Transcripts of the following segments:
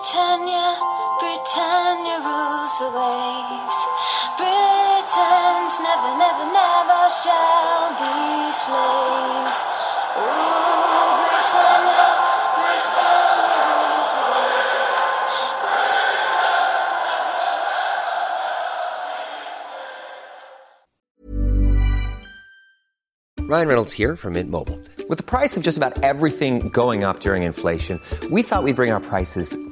Britannia, Britannia rules the waves. Britons never, never, never shall be slaves. Rules the waves. Ryan Reynolds here from Mint Mobile. With the price of just about everything going up during inflation, we thought we'd bring our prices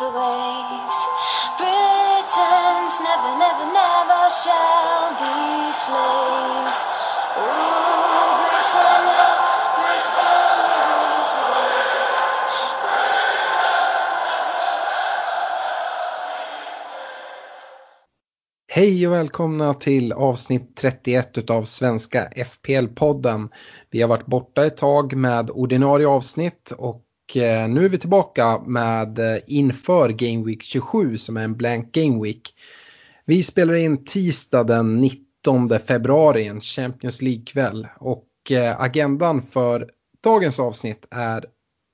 rules the waves. Britons never, never, never shall be slaves. Ooh, Britannia, Britannia rules the waves. Hej och välkomna till avsnitt 31 av Svenska FPL-podden. Vi har varit borta ett tag med ordinarie avsnitt och Eh, nu är vi tillbaka med eh, inför Game Week 27 som är en blank Game Week. Vi spelar in tisdag den 19 februari, en Champions League-kväll och eh, agendan för dagens avsnitt är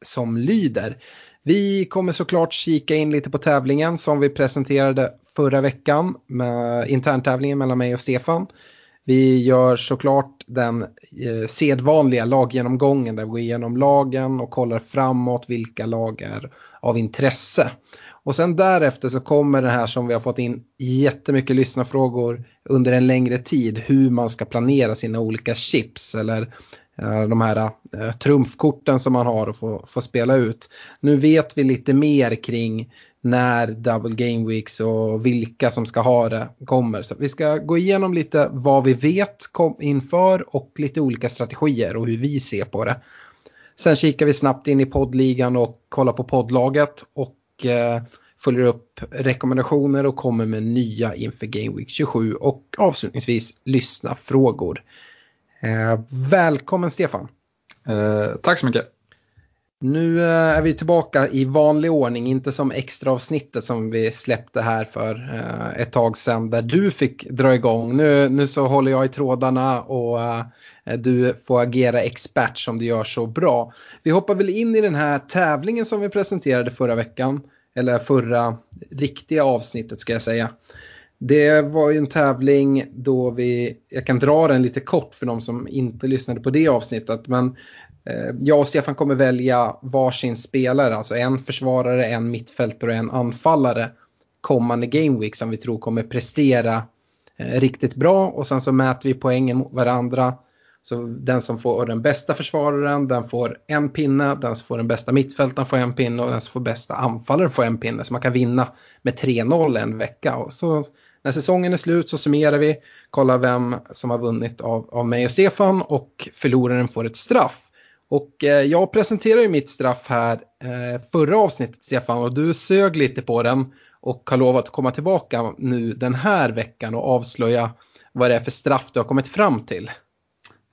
som lyder. Vi kommer såklart kika in lite på tävlingen som vi presenterade förra veckan med interntävlingen mellan mig och Stefan. Vi gör såklart den eh, sedvanliga laggenomgången där vi går igenom lagen och kollar framåt vilka lag är av intresse. Och sen därefter så kommer det här som vi har fått in jättemycket lyssnarfrågor under en längre tid. Hur man ska planera sina olika chips eller eh, de här eh, trumfkorten som man har och får, får spela ut. Nu vet vi lite mer kring när Double Game Weeks och vilka som ska ha det kommer. Så vi ska gå igenom lite vad vi vet inför och lite olika strategier och hur vi ser på det. Sen kikar vi snabbt in i poddligan och kollar på poddlaget och eh, följer upp rekommendationer och kommer med nya inför Game Week 27 och avslutningsvis lyssna frågor. Eh, välkommen Stefan! Eh, tack så mycket. Nu eh, är vi tillbaka i vanlig ordning, inte som extra avsnittet som vi släppte här för eh, ett tag sedan där du fick dra igång. Nu, nu så håller jag i trådarna och eh, du får agera expert som du gör så bra. Vi hoppar väl in i den här tävlingen som vi presenterade förra veckan, eller förra riktiga avsnittet ska jag säga. Det var ju en tävling då vi, jag kan dra den lite kort för de som inte lyssnade på det avsnittet, men Eh, jag och Stefan kommer välja varsin spelare, alltså en försvarare, en mittfältare och en anfallare kommande Game Week som vi tror kommer prestera eh, riktigt bra och sen så mäter vi poängen mot varandra. Så den som får den bästa försvararen, den får en pinne, den som får den bästa mittfältaren får en pinne och den som får bästa anfallaren får en pinne. Så man kan vinna med 3-0 en vecka. Och så när säsongen är slut så summerar vi, kollar vem som har vunnit av, av mig och Stefan och förloraren får ett straff. Och eh, jag presenterade ju mitt straff här eh, förra avsnittet Stefan och du sög lite på den och har lovat att komma tillbaka nu den här veckan och avslöja vad det är för straff du har kommit fram till.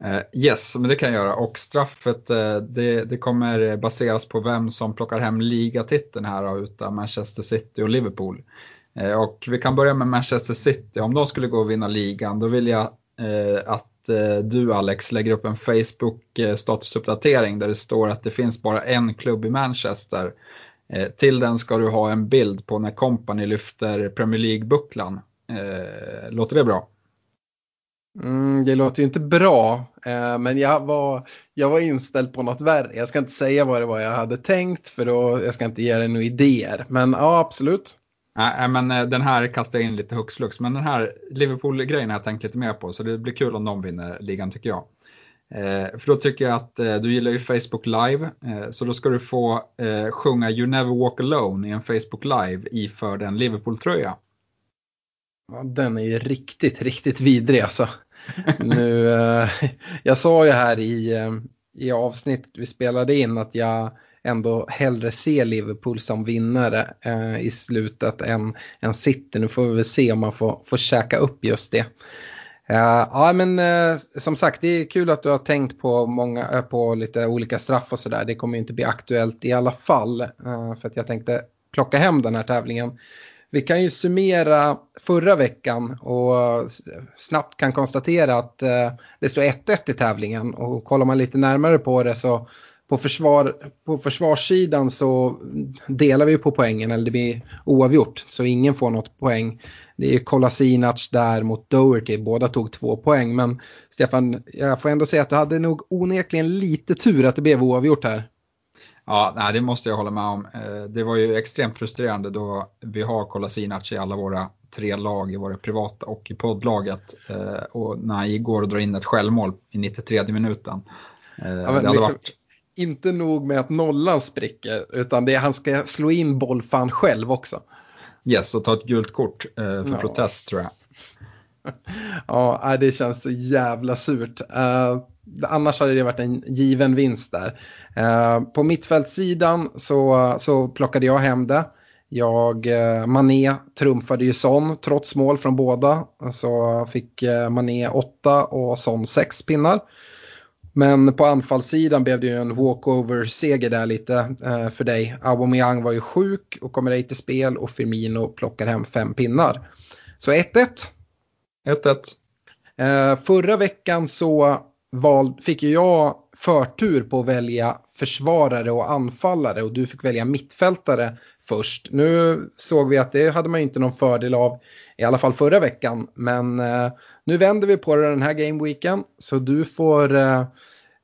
Eh, yes, men det kan jag göra och straffet eh, det, det kommer baseras på vem som plockar hem ligatiteln här utav Manchester City och Liverpool. Eh, och vi kan börja med Manchester City. Om de skulle gå och vinna ligan då vill jag Eh, att eh, du Alex lägger upp en Facebook eh, statusuppdatering där det står att det finns bara en klubb i Manchester. Till den ska du ha en bild på när Company lyfter Premier League-bucklan. Låter det bra? Mm, det låter ju inte bra, eh, men jag var, jag var inställd på något värre. Jag ska inte säga vad det var jag hade tänkt för då, jag ska inte ge dig några idéer. Men ja, absolut. Nej, men eh, den här kastar jag in lite hux flux. Men den här Liverpool-grejen har jag tänkt lite mer på, så det blir kul om de vinner ligan tycker jag. Eh, för då tycker jag att eh, du gillar ju Facebook Live, eh, så då ska du få eh, sjunga You Never Walk Alone i en Facebook Live iförd en Liverpool-tröja. Ja, den är ju riktigt, riktigt vidrig alltså. nu, eh, jag sa ju här i, eh, i avsnittet vi spelade in att jag, ändå hellre se Liverpool som vinnare eh, i slutet än, än City. Nu får vi väl se om man får, får käka upp just det. Uh, ja men uh, som sagt det är kul att du har tänkt på, många, uh, på lite olika straff och sådär. Det kommer ju inte bli aktuellt i alla fall. för att jag tänkte plocka hem den här tävlingen. Vi kan ju summera förra veckan och snabbt kan konstatera att det står 1-1 i tävlingen. Och kollar man lite närmare på det så på, försvar, på försvarssidan så delar vi på poängen, eller det blir oavgjort, så ingen får något poäng. Det är Kolasinac där mot Doherty, båda tog två poäng. Men Stefan, jag får ändå säga att du hade nog onekligen lite tur att det blev oavgjort här. Ja, nej, det måste jag hålla med om. Eh, det var ju extremt frustrerande då vi har Kolasinac i alla våra tre lag, i våra privata och i poddlaget. Eh, och när han går och drar in ett självmål i 93 minuten. Eh, ja, det hade liksom, varit... Inte nog med att nollan spricker, utan det är, han ska slå in bollfan själv också. Yes, och ta ett gult kort eh, för ja. protest tror jag. ja, det känns så jävla surt. Uh, annars hade det varit en given vinst där. Uh, på mittfältssidan så, så plockade jag hem det. Jag, uh, Mané trumfade ju Son trots mål från båda. Så fick Mané åtta och Son sex pinnar. Men på anfallssidan blev det ju en walkover-seger där lite eh, för dig. Aubameyang var ju sjuk och kommer ej till spel och Firmino plockar hem fem pinnar. Så 1-1. 1-1. Eh, förra veckan så val, fick ju jag förtur på att välja försvarare och anfallare och du fick välja mittfältare först. Nu såg vi att det hade man inte någon fördel av i alla fall förra veckan. Men eh, nu vänder vi på det den här gameweeken så du får eh,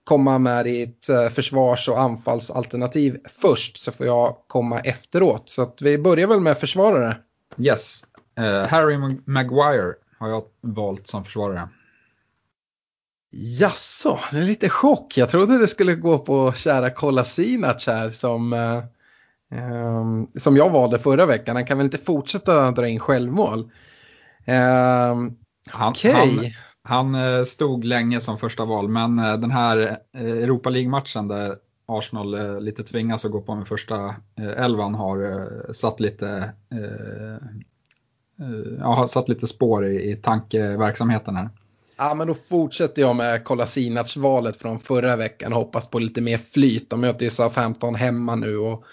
komma med ditt eh, försvars och anfallsalternativ först så får jag komma efteråt. Så att vi börjar väl med försvarare. Yes, uh, Harry Maguire har jag valt som försvarare. Jaså, det är lite chock. Jag trodde det skulle gå på kära Kolasinac här som, eh, eh, som jag valde förra veckan. Han kan väl inte fortsätta dra in självmål. Eh, han, okay. han, han, eh, stod länge som första val, men eh, den här eh, Europa League-matchen där Arsenal lite tvingas att gå på med första elvan har satt lite, ja, har satt lite spår i, i tankeverksamheten här. Ja, men då fortsätter jag med Kolasinac-valet från förra veckan och hoppas på lite mer flyt. De möter ju SA-15 hemma nu och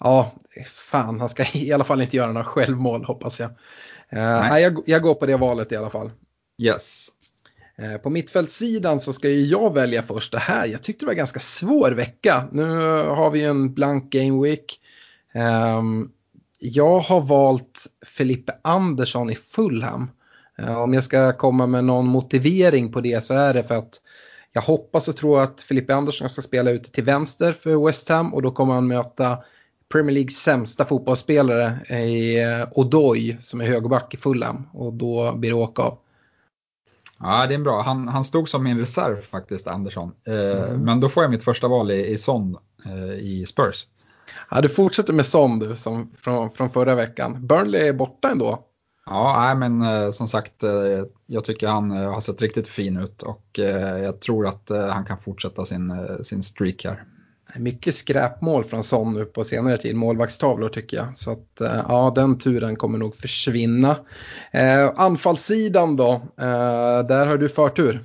ja, fan, han ska i alla fall inte göra några självmål hoppas jag. Nej. jag, jag går på det valet i alla fall. Yes. Eh, på mittfältssidan så ska ju jag välja först det här. Jag tyckte det var en ganska svår vecka. Nu har vi en blank game week. Ehm, jag har valt Felipe Andersson i Fulham. Eh, om jag ska komma med någon motivering på det så är det för att jag hoppas och tror att Felipe Andersson ska spela ute till vänster för West Ham och då kommer han möta Premier Leagues sämsta fotbollsspelare i eh, Odoi som är högerback i Fulham och då blir det åka av. Ja, det är bra. Han, han stod som min reserv faktiskt, Andersson. Eh, mm. Men då får jag mitt första val i, i Son eh, i Spurs. Ja, du fortsätter med Son du, som, från, från förra veckan. Burnley är borta ändå. Ja, nej, men eh, som sagt, eh, jag tycker han eh, har sett riktigt fin ut och eh, jag tror att han kan fortsätta sin, sin streak här. Mycket skräpmål från Son nu på senare tid, målvaktstavlor tycker jag. Så att eh, ja, den turen kommer nog försvinna. Eh, anfallssidan då, eh, där har du förtur.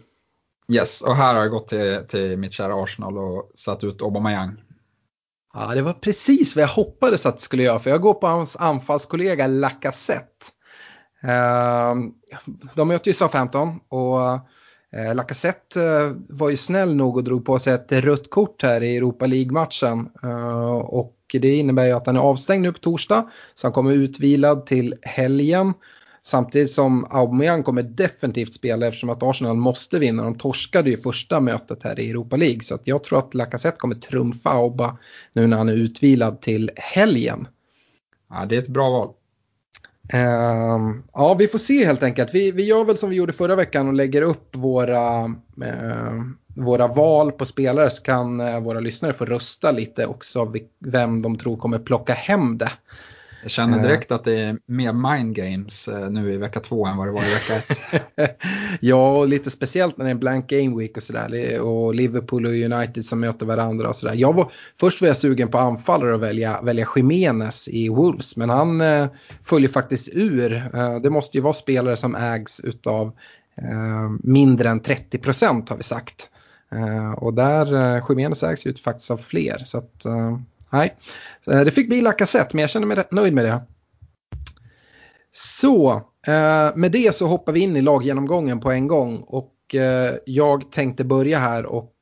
Yes, och här har jag gått till, till mitt kära Arsenal och satt ut Aubameyang. Ja, det var precis vad jag hoppades att det skulle göra, för jag går på hans anfallskollega Lacazette. Ehm, de möter ju Southampton och Eh, Lacazette eh, var ju snäll nog och drog på sig ett rött kort här i Europa League-matchen. Eh, och det innebär ju att han är avstängd nu på torsdag. Så han kommer utvilad till helgen. Samtidigt som Aubameyang kommer definitivt spela eftersom att Arsenal måste vinna. De torskade ju första mötet här i Europa League. Så att jag tror att Lacazette kommer trumfa Auba nu när han är utvilad till helgen. Ja, det är ett bra val. Uh, ja, vi får se helt enkelt. Vi, vi gör väl som vi gjorde förra veckan och lägger upp våra, uh, våra val på spelare så kan uh, våra lyssnare få rösta lite också vem de tror kommer plocka hem det. Jag känner direkt att det är mer mind games eh, nu i vecka två än vad det var i vecka ett. ja, och lite speciellt när det är en blank game week och sådär. Och Liverpool och United som möter varandra och sådär. Jag var, först var jag sugen på anfallare och välja, välja Jimenez i Wolves. Men han eh, följer faktiskt ur. Eh, det måste ju vara spelare som ägs utav eh, mindre än 30 procent har vi sagt. Eh, och där, eh, Jimenez ägs ju faktiskt av fler. Så att, eh, nej. Eh, det fick bli Lacazette, men jag känner mig rätt nöjd med det. Så, eh, med det så hoppar vi in i laggenomgången på en gång. Och eh, jag tänkte börja här och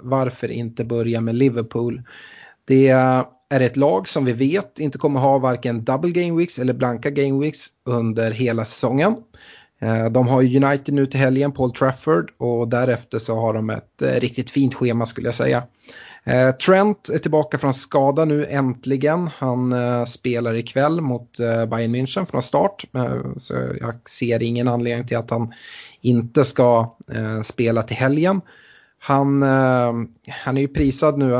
varför inte börja med Liverpool. Det är ett lag som vi vet inte kommer ha varken double game weeks eller blanka game weeks under hela säsongen. De har United nu till helgen, Paul Trafford, och därefter så har de ett riktigt fint schema skulle jag säga. Eh, Trent är tillbaka från skada nu äntligen. Han eh, spelar ikväll mot eh, Bayern München från start. Eh, så jag ser ingen anledning till att han inte ska eh, spela till helgen. Han, eh, han är ju prisad nu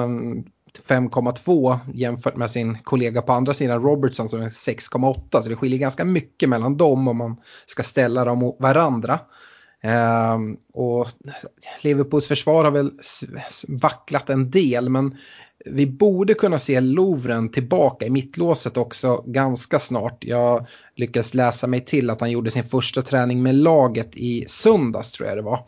5,2 jämfört med sin kollega på andra sidan Robertson som är 6,8. Så det skiljer ganska mycket mellan dem om man ska ställa dem mot varandra. Um, och Liverpools försvar har väl vacklat en del men vi borde kunna se Lovren tillbaka i mittlåset också ganska snart. Jag lyckades läsa mig till att han gjorde sin första träning med laget i söndags tror jag det var.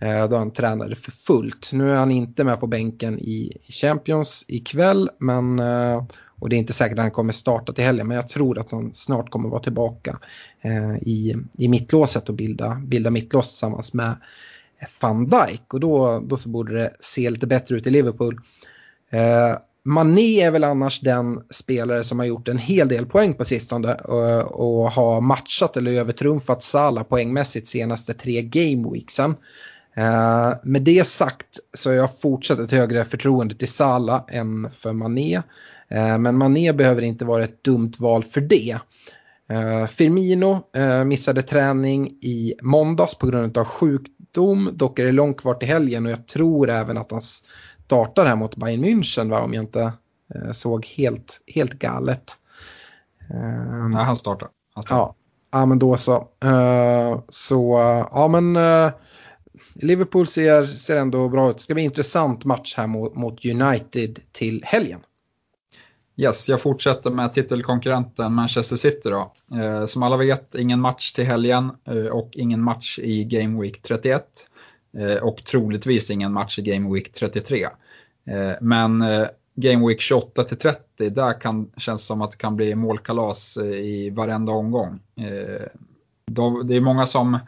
Ehm, då han tränade för fullt. Nu är han inte med på bänken i Champions ikväll men eh, och det är inte säkert att han kommer starta till helgen men jag tror att han snart kommer vara tillbaka eh, i, i mittlåset och bilda, bilda mittlås tillsammans med van Dijk. Och då, då så borde det se lite bättre ut i Liverpool. Eh, Mané är väl annars den spelare som har gjort en hel del poäng på sistone och, och har matchat eller övertrumfat Salah poängmässigt senaste tre gameweeksen. Uh, med det sagt så har jag fortsatt ett högre förtroende till Salah än för Mané. Eh, men Mané behöver inte vara ett dumt val för det. Eh, Firmino eh, missade träning i måndags på grund av sjukdom. Dock är det långt kvar till helgen och jag tror även att han startar här mot Bayern München va? om jag inte såg helt, helt galet. Nej, han startar. Han startar. Ja. ja, men då så. så ja, men Liverpool ser, ser ändå bra ut. Det ska bli en intressant match här mot, mot United till helgen. Yes, jag fortsätter med titelkonkurrenten Manchester City då. Eh, som alla vet, ingen match till helgen eh, och ingen match i Game Week 31. Eh, och troligtvis ingen match i Game Week 33. Eh, men eh, Game Week 28 till 30, där kan, känns det som att det kan bli målkalas eh, i varenda omgång. Eh, då, det är många som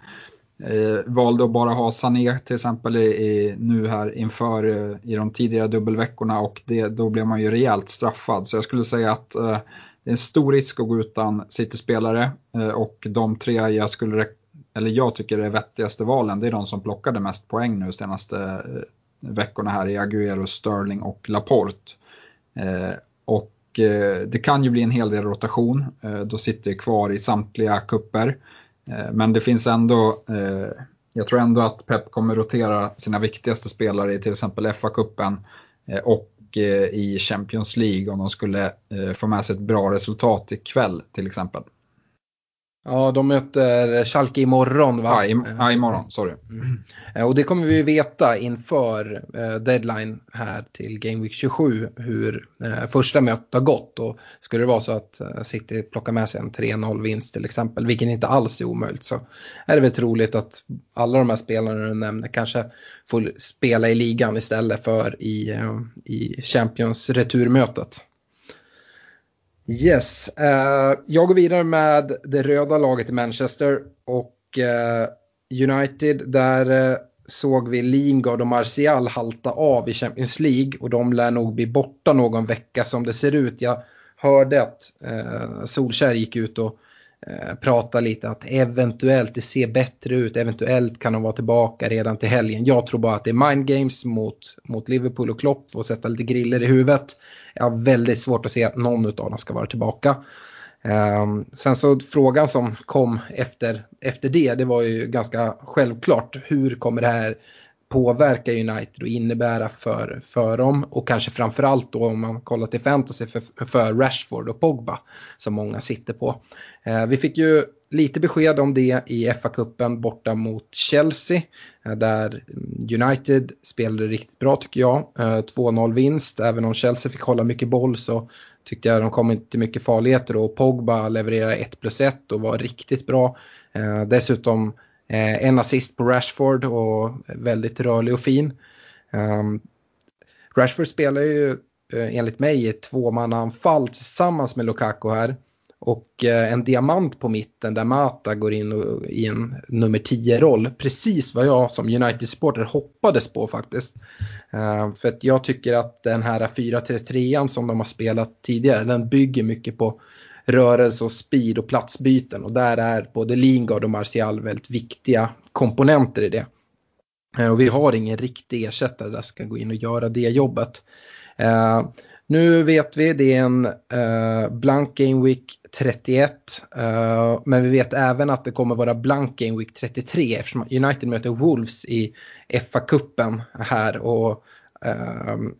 Eh, valde att bara ha Sané till exempel i, i nu här inför eh, i de tidigare dubbelveckorna och det, då blev man ju rejält straffad. Så jag skulle säga att eh, det är en stor risk att gå utan City-spelare eh, och de tre jag skulle, eller jag tycker är vettigaste valen, det är de som plockade mest poäng nu senaste eh, veckorna här i Aguero, Sterling och Laporte. Eh, och eh, det kan ju bli en hel del rotation eh, då City kvar i samtliga kupper. Eh, men det finns ändå, eh, jag tror ändå att Pep kommer rotera sina viktigaste spelare i till exempel FA-cupen eh, och i Champions League om de skulle få med sig ett bra resultat ikväll till exempel. Ja, de möter Schalke imorgon va? Ja, im ja imorgon, sorry. Mm. Och det kommer vi veta inför eh, deadline här till Game Week 27 hur eh, första mötet har gått. Och skulle det vara så att eh, City plockar med sig en 3-0 vinst till exempel, vilket inte alls är omöjligt, så är det väl troligt att alla de här spelarna du nämner kanske får spela i ligan istället för i, i Champions returmötet. Yes, uh, jag går vidare med det röda laget i Manchester och uh, United där uh, såg vi Lingard och Martial halta av i Champions League och de lär nog bli borta någon vecka som det ser ut. Jag hörde att uh, Solskär gick ut och prata pratade lite att eventuellt det ser bättre ut, eventuellt kan de vara tillbaka redan till helgen. Jag tror bara att det är mind games mot, mot Liverpool och Klopp och sätta lite griller i huvudet. Jag har väldigt svårt att se att någon av dem ska vara tillbaka. Ehm, sen så frågan som kom efter, efter det, det var ju ganska självklart. Hur kommer det här påverka United och innebära för, för dem. Och kanske framförallt då om man kollar till fantasy för, för Rashford och Pogba som många sitter på. Eh, vi fick ju lite besked om det i FA-cupen borta mot Chelsea. Eh, där United spelade riktigt bra tycker jag. Eh, 2-0 vinst, även om Chelsea fick hålla mycket boll så tyckte jag de kom inte mycket farligheter och Pogba levererade 1 plus 1 och var riktigt bra. Eh, dessutom Eh, en assist på Rashford och väldigt rörlig och fin. Ehm, Rashford spelar ju eh, enligt mig i ett tvåmannaanfall tillsammans med Lukaku här. Och eh, en diamant på mitten där Mata går in och, i en nummer 10-roll. Precis vad jag som United-supporter hoppades på faktiskt. Uh, för att jag tycker att den här 4-3-3 som de har spelat tidigare, den bygger mycket på rörelse och speed och platsbyten. Och där är både Lingard och Martial väldigt viktiga komponenter i det. Eh, och vi har ingen riktig ersättare där som kan gå in och göra det jobbet. Eh, nu vet vi, det är en eh, blank Game Week 31. Men vi vet även att det kommer vara blank Game Week 33 eftersom United möter Wolves i FA-cupen här. Och, Ehm,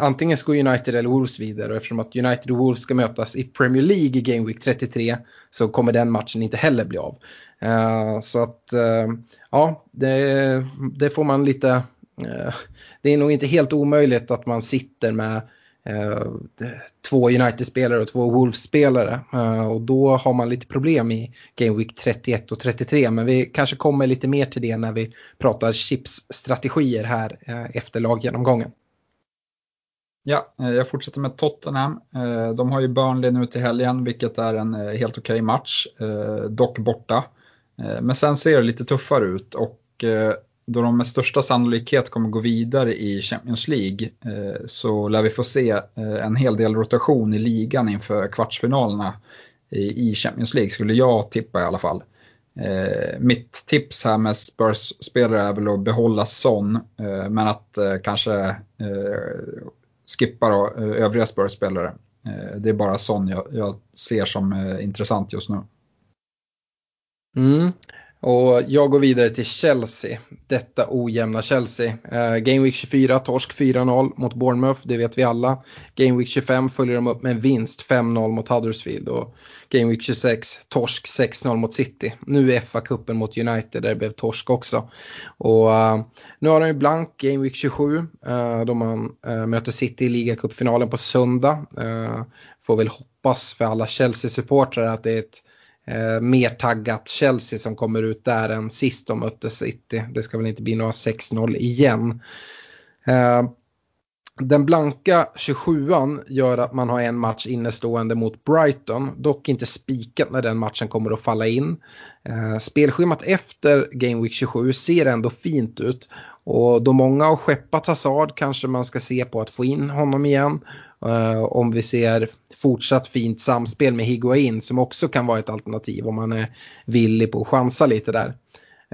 antingen ska United eller Wolves vidare och eftersom att United och Wolves ska mötas i Premier League i Game Week 33 så kommer den matchen inte heller bli av. Uh, så att ehm, ja, det, det, får man lite... Eh, det är nog inte helt omöjligt att man sitter med Eh, två United-spelare och två Wolves-spelare. Eh, och då har man lite problem i Game Week 31 och 33. Men vi kanske kommer lite mer till det när vi pratar chips-strategier här eh, efter laggenomgången. Ja, jag fortsätter med Tottenham. De har ju Burnley nu till helgen, vilket är en helt okej okay match, dock borta. Men sen ser det lite tuffare ut och då de med största sannolikhet kommer gå vidare i Champions League eh, så lär vi få se eh, en hel del rotation i ligan inför kvartsfinalerna i Champions League, skulle jag tippa i alla fall. Eh, mitt tips här med Spurs-spelare är väl att behålla Son, men att kanske skippa då, övriga Spurs-spelare. det är bara Son jag, jag ser som intressant just nu. Mm. Och jag går vidare till Chelsea, detta ojämna Chelsea. Eh, Game Week 24, torsk 4-0 mot Bournemouth, det vet vi alla. Game Week 25 följer de upp med en vinst 5-0 mot Huddersfield. Och Game Week 26, torsk 6-0 mot City. Nu är FA-cupen mot United där det blev torsk också. Och eh, nu har de ju blank Game Week 27 eh, då man eh, möter City i ligacupfinalen på söndag. Eh, får väl hoppas för alla Chelsea-supportrar att det är ett eh, mer taggat Chelsea som kommer ut där än sist de mötte City. Det ska väl inte bli några 6-0 igen. Eh, den blanka 27an gör att man har en match innestående mot Brighton. Dock inte spikat när den matchen kommer att falla in. Eh, spelschemat efter Game Week 27 ser ändå fint ut. Och då många har skeppat Hazard kanske man ska se på att få in honom igen. Uh, om vi ser fortsatt fint samspel med Higuain som också kan vara ett alternativ om man är villig på att chansa lite där.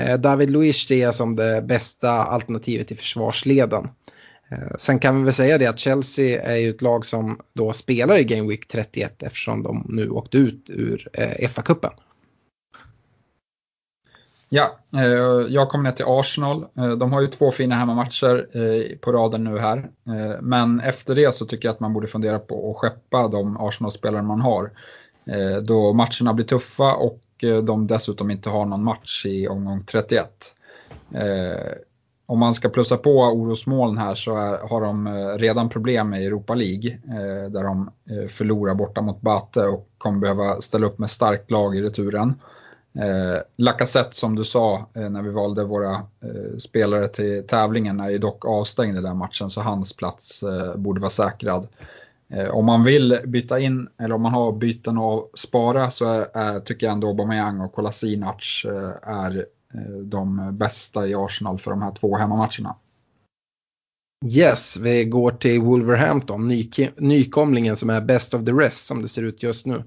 Uh, David Luiz ser jag som det bästa alternativet i försvarsleden. Uh, sen kan vi väl säga det att Chelsea är ju ett lag som då spelar i Game Week 31 eftersom de nu åkte ut ur FA-cupen. Ja, eh, jag kommer ner till Arsenal. Eh, de har ju två fina hemmamatcher eh, på raden nu här. Men efter det så tycker jag att man borde fundera på att skeppa de Arsenal-spelare man har. Då matcherna blir tuffa och de dessutom inte har någon match i omgång 31. Om man ska plussa på orosmoln här så är, har de redan problem med Europa League där de förlorar borta mot Bate och kommer behöva ställa upp med starkt lag i returen. Eh, Lacazette som du sa eh, när vi valde våra eh, spelare till tävlingen är ju dock avstängd i den matchen så hans plats eh, borde vara säkrad. Eh, om man vill byta in eller om man har byten att spara så är, är, tycker jag ändå Aubameyang och Kolasinac eh, är eh, de bästa i Arsenal för de här två hemmamatcherna. Yes, vi går till Wolverhampton, ny, nykomlingen som är best of the rest som det ser ut just nu.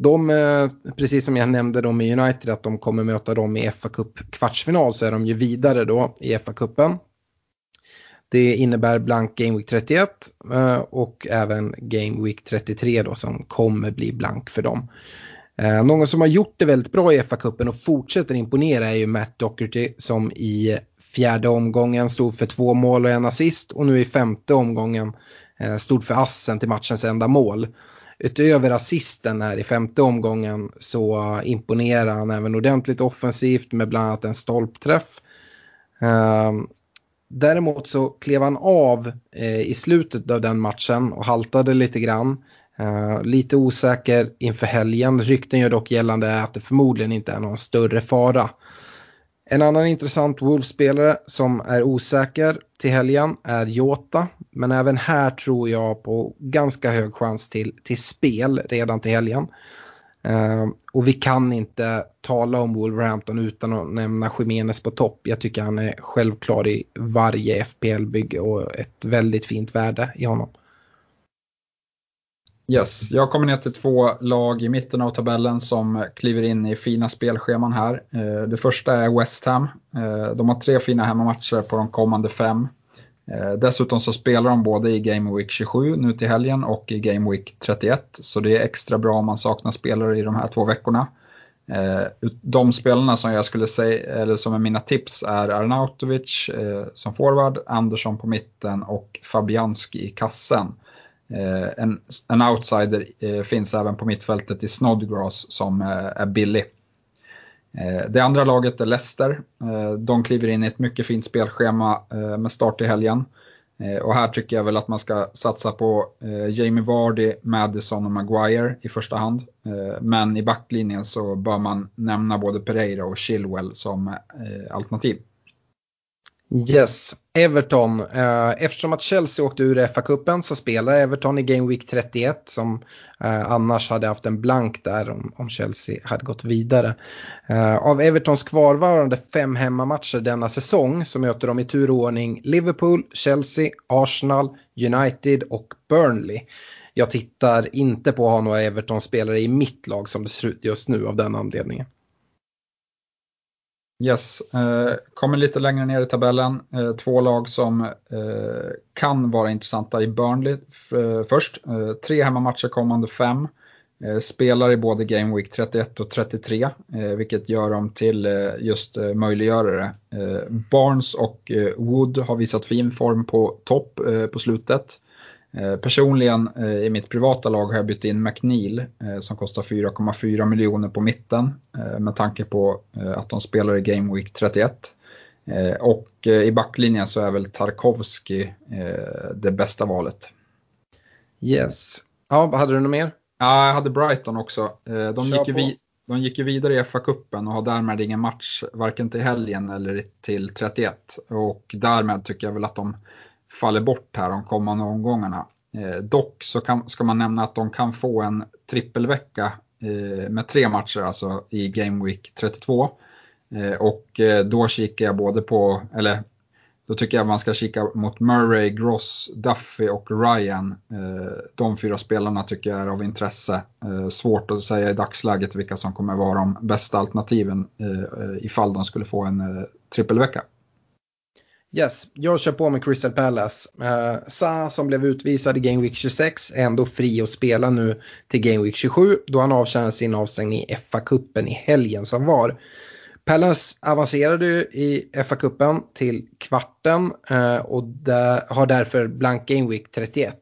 De, eh, precis som jag nämnde dem i United, att de kommer möta dem i fa Cup kvartsfinal så är de ju vidare då i fa Cupen. Det innebär blank Game Week 31 eh, och även Game Week 33 då som kommer bli blank för dem. Eh, någon som har gjort det väldigt bra i fa Cupen och fortsätter imponera är ju Matt Docherty som i fjärde omgången stod för två mål och en assist och nu i femte omgången stod för assen till matchens enda mål. Utöver assisten här i femte omgången så imponerar han även ordentligt offensivt med bland annat en stolpträff. Ehm, däremot så klev han av eh, i slutet av den matchen och haltade lite grann. Uh, lite osäker inför helgen. Rykten gör dock gällande att det förmodligen inte är någon större fara. En annan intressant Wolves-spelare som är osäker till helgen är Jota. Men även här tror jag på ganska hög chans till, till spel redan till helgen. Uh, och vi kan inte tala om Wolverhampton utan att nämna Jiménez på topp. Jag tycker han är självklar i varje FPL-bygge och ett väldigt fint värde i honom. Yes, jag kommer ner till två lag i mitten av tabellen som kliver in i fina spelscheman här. Eh, det första är West Ham. Eh, de har tre fina hemmamatcher på de kommande fem. Eh, dessutom så spelar de både i Game Week 27 nu till helgen och i Game Week 31. Så det är extra bra om man saknar spelare i de här två veckorna. De spelarna som jag skulle säga, eller som är mina tips är Arnautovic som forward, Andersson på mitten och Fabianski i kassen. Eh, en, en outsider eh, finns även på mittfältet i Snodgrass som eh, är billig. Eh, det andra laget är Leicester. Eh, de kliver in i ett mycket fint spelschema med start i helgen. Och här tycker jag väl att man ska satsa på Jamie Vardy, Madison och Maguire i första hand. Men i backlinjen så bör man nämna både Pereira och Chilwell som alternativ. Yes, Everton. Eh, eftersom att Chelsea åkte ur FA-cupen så spelar Everton i Game Week 31 som eh, annars hade haft en blank där om, Chelsea hade gått vidare. Eh, av Evertons kvarvarande fem hemmamatcher denna säsong så möter de i tur och ordning Liverpool, Chelsea, Arsenal, United och Burnley. Jag tittar inte på att ha några Everton-spelare i mitt lag som det ser ut just nu av den anledningen. Yes, eh, kommer lite längre ner i tabellen. Eh, två lag som eh, kan vara intressanta i Burnley eh, först. Eh, tre hemmamatcher kommande fem. Eh, spelar i både Game Week 31 och 33, eh, vilket gör dem till eh, just eh, möjliggörare. Barnes och Wood har visat fin form på topp på slutet. Eh, personligen eh, i mitt privata lag har jag bytt in McNeil eh, som kostar 4,4 miljoner på mitten med tanke på att de spelar i Game Week 31. Och i backlinjen så är väl Tarkovski det bästa valet. Yes. Ja, hade du något mer? Ja, jag hade Brighton också. De gick, ju de gick ju vidare i FA-cupen och har därmed ingen match varken till helgen eller till 31. Och därmed tycker jag väl att de faller bort här de kommande omgångarna. Eh, dock så kan, ska man nämna att de kan få en trippelvecka eh, med tre matcher alltså i Game Week 32. Eh, och eh, då kikar jag både på, eller då tycker jag man ska kika mot Murray, Gross, Duffy och Ryan. Eh, de fyra spelarna tycker jag är av intresse. Eh, svårt att säga i dagsläget vilka som kommer vara de bästa alternativen eh, eh, ifall de skulle få en eh, trippelvecka. Yes, jag kör på med Crystal Palace. Uh, Sa som blev utvisad i Game Week 26 är ändå fri att spela nu till Game Week 27 då han avtjänade sin avstängning i FA-cupen i helgen som var. Palace avancerade i FA-cupen till kvarten uh, och har därför blank Game Week 31.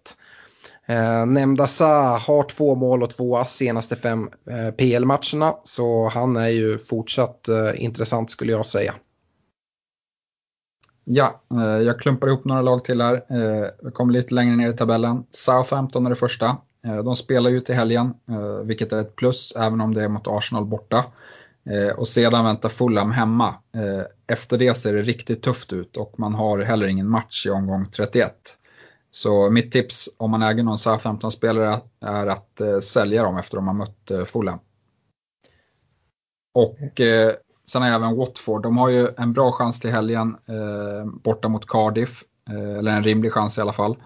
Eh, nämnda Sa har två mål och två ass senaste fem eh, PL-matcherna så han är ju fortsatt eh, intressant skulle jag säga. Ja, eh, jag klumpar ihop några lag till här. Eh, Vi kommer lite längre ner i tabellen. Southampton är det första. Eh, de spelar ju till helgen, vilket är ett plus, även om det är mot Arsenal borta. Och sedan väntar Fulham hemma. Efter det ser det riktigt tufft ut och man har heller ingen match i omgång 31. Så mitt tips om man äger någon Southampton-spelare är att sälja dem efter att de har mött Fulham. Och Sen har jag även Watford. De har ju en bra chans till helgen eh, borta mot Cardiff. Eh, eller en rimlig chans i alla fall.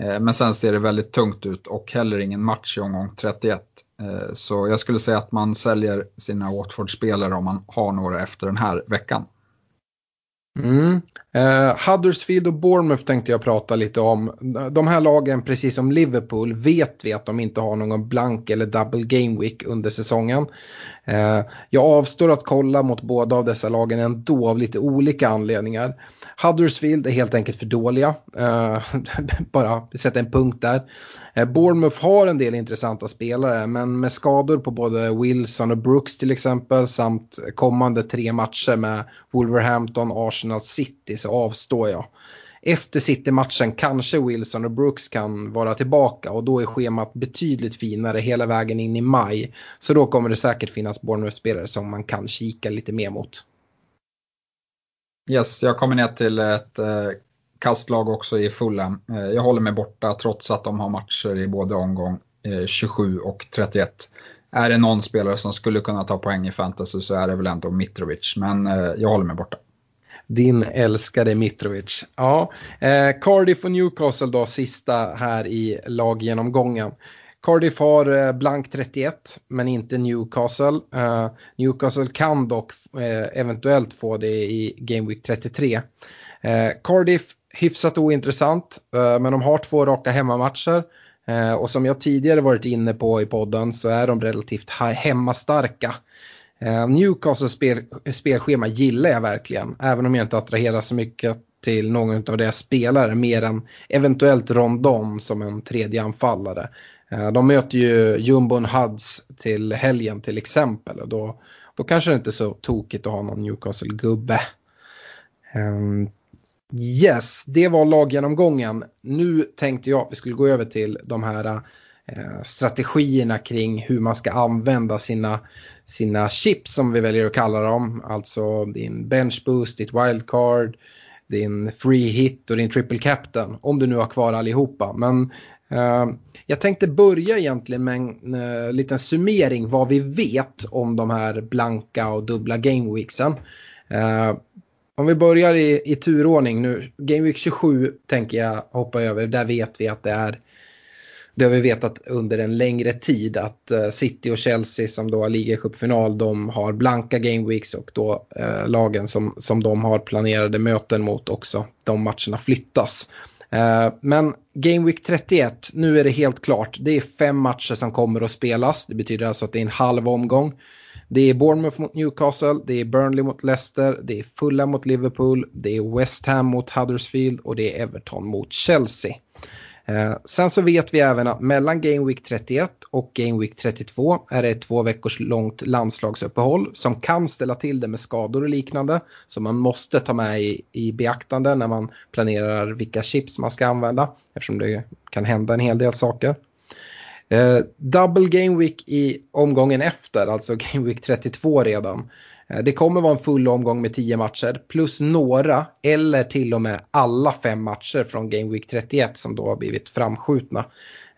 Eh, men sen ser det väldigt tungt ut och heller ingen match i omgång 31. Eh, så jag skulle säga att man säljer sina Watford-spelare om man har några efter den här veckan. Mm. Eh, Huddersfield och Bournemouth tänkte jag prata lite om. De här lagen, precis som Liverpool, vet vi att de inte har någon blank eller double game week under säsongen. Eh, jag avstår att kolla mot båda av dessa lagen ändå av lite olika anledningar. Huddersfield är helt enkelt för dåliga. Eh, bara sätta en punkt där. Eh, Bournemouth har en del intressanta spelare men med skador på både Wilson och Brooks till exempel samt kommande tre matcher med Wolverhampton, Arsenal, City så avstår jag. Efter City-matchen kanske Wilson och Brooks kan vara tillbaka och då är schemat betydligt finare hela vägen in i maj. Så då kommer det säkert finnas Bournemouth-spelare som man kan kika lite mer mot. Yes, jag kommer ner till ett eh, kastlag också i Fulham. Eh, jag håller mig borta trots att de har matcher i både omgång eh, 27 och 31. Är det någon spelare som skulle kunna ta poäng i fantasy så är det väl ändå Mitrovic, men eh, jag håller mig borta. Din älskade Mitrovic. Ja, eh, Cardiff och Newcastle då sista här i laggenomgången. Cardiff har eh, blank 31 men inte Newcastle. Uh, Newcastle kan dock uh, eventuellt få det i Game Week 33. Uh, Cardiff hyfsat ointressant men de har två raka hemmamatcher. och som jag tidigare varit inne på i podden så är de relativt hemmastarka. Eh, Newcastles spel, spelschema gillar jag verkligen även om jag inte attraherar så mycket till någon av deras spelare mer än eventuellt Rondon som en tredje anfallare. Eh, de möter ju Jumbon Huds till helgen till exempel. Och då, då kanske det inte är så tokigt att ha någon Newcastle-gubbe. Um, yes, det var laggenomgången. Nu tänkte jag att vi skulle gå över till de här uh, strategierna kring hur man ska använda sina, sina chips som vi väljer att kalla dem. Alltså din bench boost, ditt wildcard, din free hit och din triple captain. Om du nu har kvar allihopa. Men uh, jag tänkte börja egentligen med en uh, liten summering vad vi vet om de här blanka och dubbla gameweeksen. Uh, eh, om vi börjar i, i turordning nu, Gameweek 27 tänker jag hoppa över, där vet vi att det är det har vi vetat under en längre tid att eh, City och Chelsea som då har ligacupfinal de har blanka gameweeks och då eh, lagen som, som de har planerade möten mot också, de matcherna flyttas. Eh, men Game Week 31, nu är det helt klart. Det är fem matcher som kommer att spelas. Det betyder alltså att det är en halv omgång. Det är Bournemouth mot Newcastle, det är Burnley mot Leicester, det är Fulham mot Liverpool, det är West Ham mot Huddersfield och det är Everton mot Chelsea. Eh, sen så vet vi även att mellan Game Week 31 och Game Week 32 är det ett två veckors långt landslagsuppehåll som kan ställa till det med skador och liknande. som man måste ta med i, i beaktande när man planerar vilka chips man ska använda eftersom det kan hända en hel del saker. Eh, double Game Week i omgången efter, alltså Game Week 32 redan. Eh, det kommer vara en full omgång med 10 matcher plus några eller till och med alla fem matcher från Game Week 31 som då har blivit framskjutna.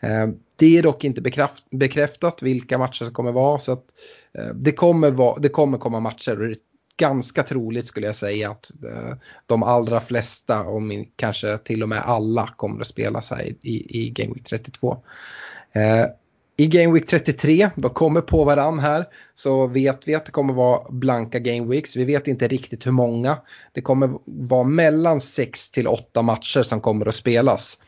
Eh, det är dock inte bekräftat vilka matcher som kommer vara så att eh, det kommer, vara, det kommer komma matcher och det är ganska troligt skulle jag säga att de allra flesta, om kanske till och med alla, kommer att spelas här i, i Game Week 32. I Game Week 33, de kommer på varann här, så vet vi att det kommer vara blanka Game Weeks. Vi vet inte riktigt hur många. Det kommer vara mellan 6 till 8 matcher som kommer att spelas.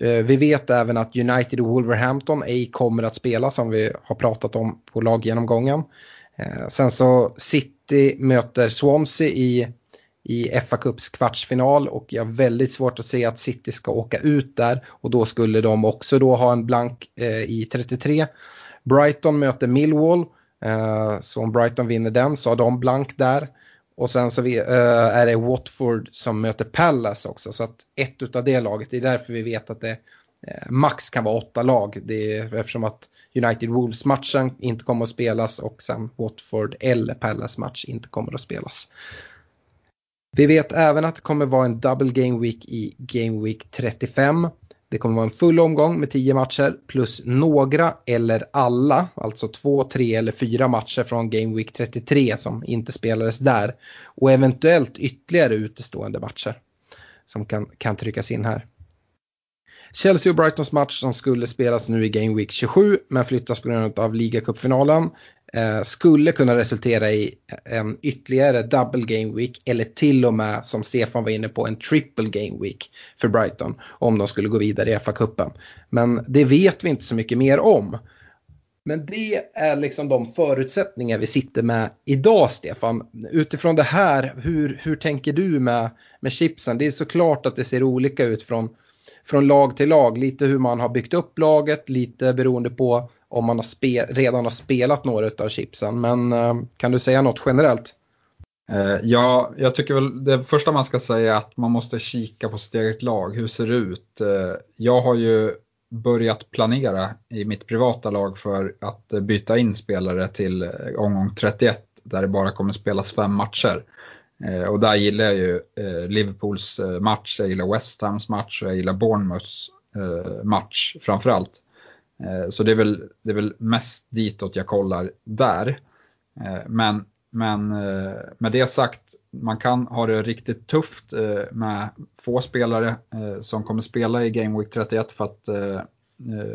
Eh, vi vet även att United och Wolverhampton ej kommer att spela som vi har pratat om på laggenomgången. Eh, sen så City möter Swansea i i FA Cups kvartsfinal och jag har väldigt svårt att se att City ska åka ut där och då skulle de också då ha en blank eh, i 33. Brighton möter Millwall, eh, så om Brighton vinner den så har de blank där. Och sen så vi, eh, är det Watford som möter Palace också så att ett av det laget, det är därför vi vet att det eh, max kan vara åtta lag. Det är eftersom att United Wolves-matchen inte kommer att spelas och sen Watford eller Palace-match inte kommer att spelas. Vi vet även att det kommer vara en double game week i game week 35. Det kommer vara en full omgång med 10 matcher plus några eller alla, alltså två, tre eller fyra matcher från Game Week 33 som inte spelades där. Och eventuellt ytterligare utestående matcher som kan, kan tryckas in här. Chelsea och Brightons match som skulle spelas nu i Game Week 27 men flyttas på grund av ligacupfinalen eh, skulle kunna resultera i en ytterligare double game week eller till och med som Stefan var inne på en triple game week för Brighton om de skulle gå vidare i FA-cupen. Men det vet vi inte så mycket mer om. Men det är liksom de förutsättningar vi sitter med idag, Stefan. Utifrån det här, hur, hur tänker du med, med chipsen? Det är såklart att det ser olika ut från, från lag till lag. Lite hur man har byggt upp laget, lite beroende på om man har spe, redan har spelat några av chipsen. Men eh, kan du säga något generellt? Eh, ja, jag tycker väl det första man ska säga är att man måste kika på sitt eget lag. Hur ser det ut? Eh, jag har ju börjat planera i mitt privata lag för att byta in spelare till omgång 31 där det bara kommer spelas fem matcher. Eh, och där gillar jag ju eh, Liverpools eh, match, jag gillar West Hams match och jag gillar Bournemouths match framförallt. Eh, så det är, väl, det är väl mest ditåt jag kollar där. Eh, men, men eh, med det sagt, man kan ha det riktigt tufft med få spelare som kommer spela i Game Week 31 för att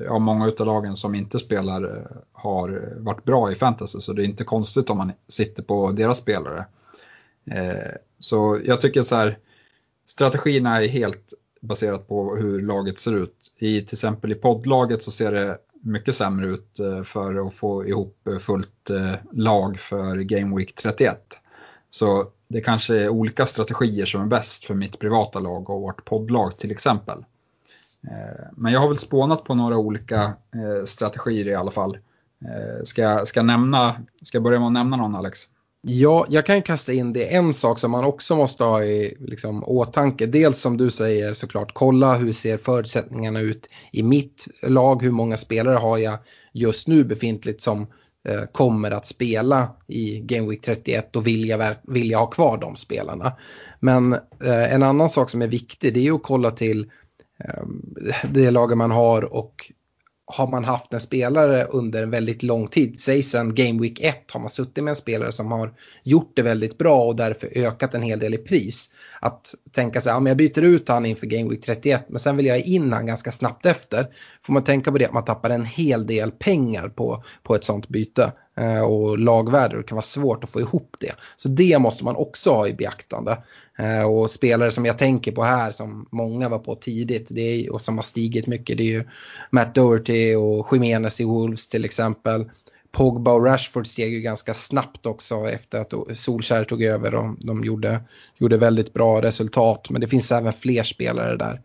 ja, många av lagen som inte spelar har varit bra i fantasy så det är inte konstigt om man sitter på deras spelare. Eh, så jag tycker så här, strategierna är helt baserat på hur laget ser ut. I till exempel i poddlaget så ser det mycket sämre ut eh, för att få ihop eh, fullt lag för Game Week 31. Så det kanske är olika strategier som är bäst för mitt privata lag och vårt poddlag till exempel. Men jag har väl spånat på några olika strategier i alla fall. Ska jag, ska jag, nämna, ska jag börja med att nämna någon Alex? Ja, jag kan kasta in det. En sak som man också måste ha i liksom, åtanke. Dels som du säger såklart, kolla hur ser förutsättningarna ut i mitt lag. Hur många spelare har jag just nu befintligt som eh, kommer att spela i Game Week 31 och vill jag, vill jag ha kvar de spelarna. Men eh, en annan sak som är viktig det är att kolla till eh, det laget man har och har man haft en spelare under en väldigt lång tid, säg sen Game Week 1 har man suttit med en spelare som har gjort det väldigt bra och därför ökat en hel del i pris. Att tänka sig, ja jag byter ut han inför Game Week 31 men sen vill jag in han ganska snabbt efter. Får man tänka på det att man tappar en hel del pengar på, på ett sånt byte. Eh, och lagvärde, det kan vara svårt att få ihop det. Så det måste man också ha i beaktande. Eh, och spelare som jag tänker på här som många var på tidigt det är, och som har stigit mycket det är ju Matt Doherty och Jimenez i Wolves till exempel. Pogba och Rashford steg ju ganska snabbt också efter att Solskär tog över och de gjorde, gjorde väldigt bra resultat. Men det finns även fler spelare där.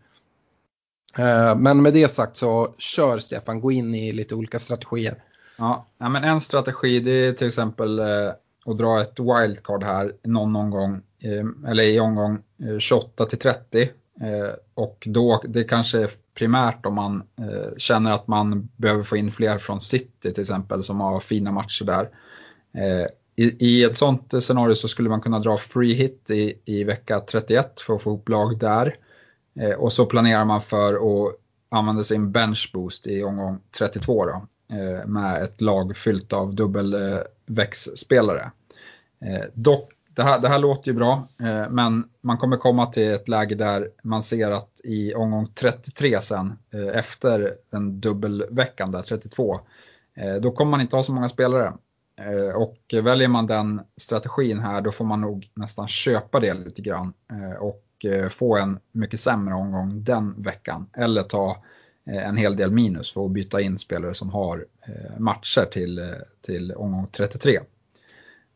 Eh, men med det sagt så kör Stefan, gå in i lite olika strategier. Ja, men en strategi det är till exempel eh, och dra ett wildcard här någon omgång, eh, eller i omgång eh, 28 till 30. Eh, och då, det kanske är primärt om man eh, känner att man behöver få in fler från City till exempel som har fina matcher där. I, I, ett sånt scenario så skulle man kunna dra free hit i, i vecka 31 för att få ihop lag där. och så planerar man för att använda sin bench boost i omgång 32 då. Eh, med ett lag fyllt av dubbel växtspelare. Eh, dock, det här, det här låter ju bra, eh, men man kommer komma till ett läge där man ser att i omgång 33 sen, eh, efter den dubbelveckan där, 32, eh, då kommer man inte ha så många spelare. Eh, och väljer man den strategin här då får man nog nästan köpa det lite grann och få en mycket sämre omgång den veckan. Eller ta Eh, Eh, en hel del minus för att byta in spelare som har eh, matcher till, eh, till omgång 33.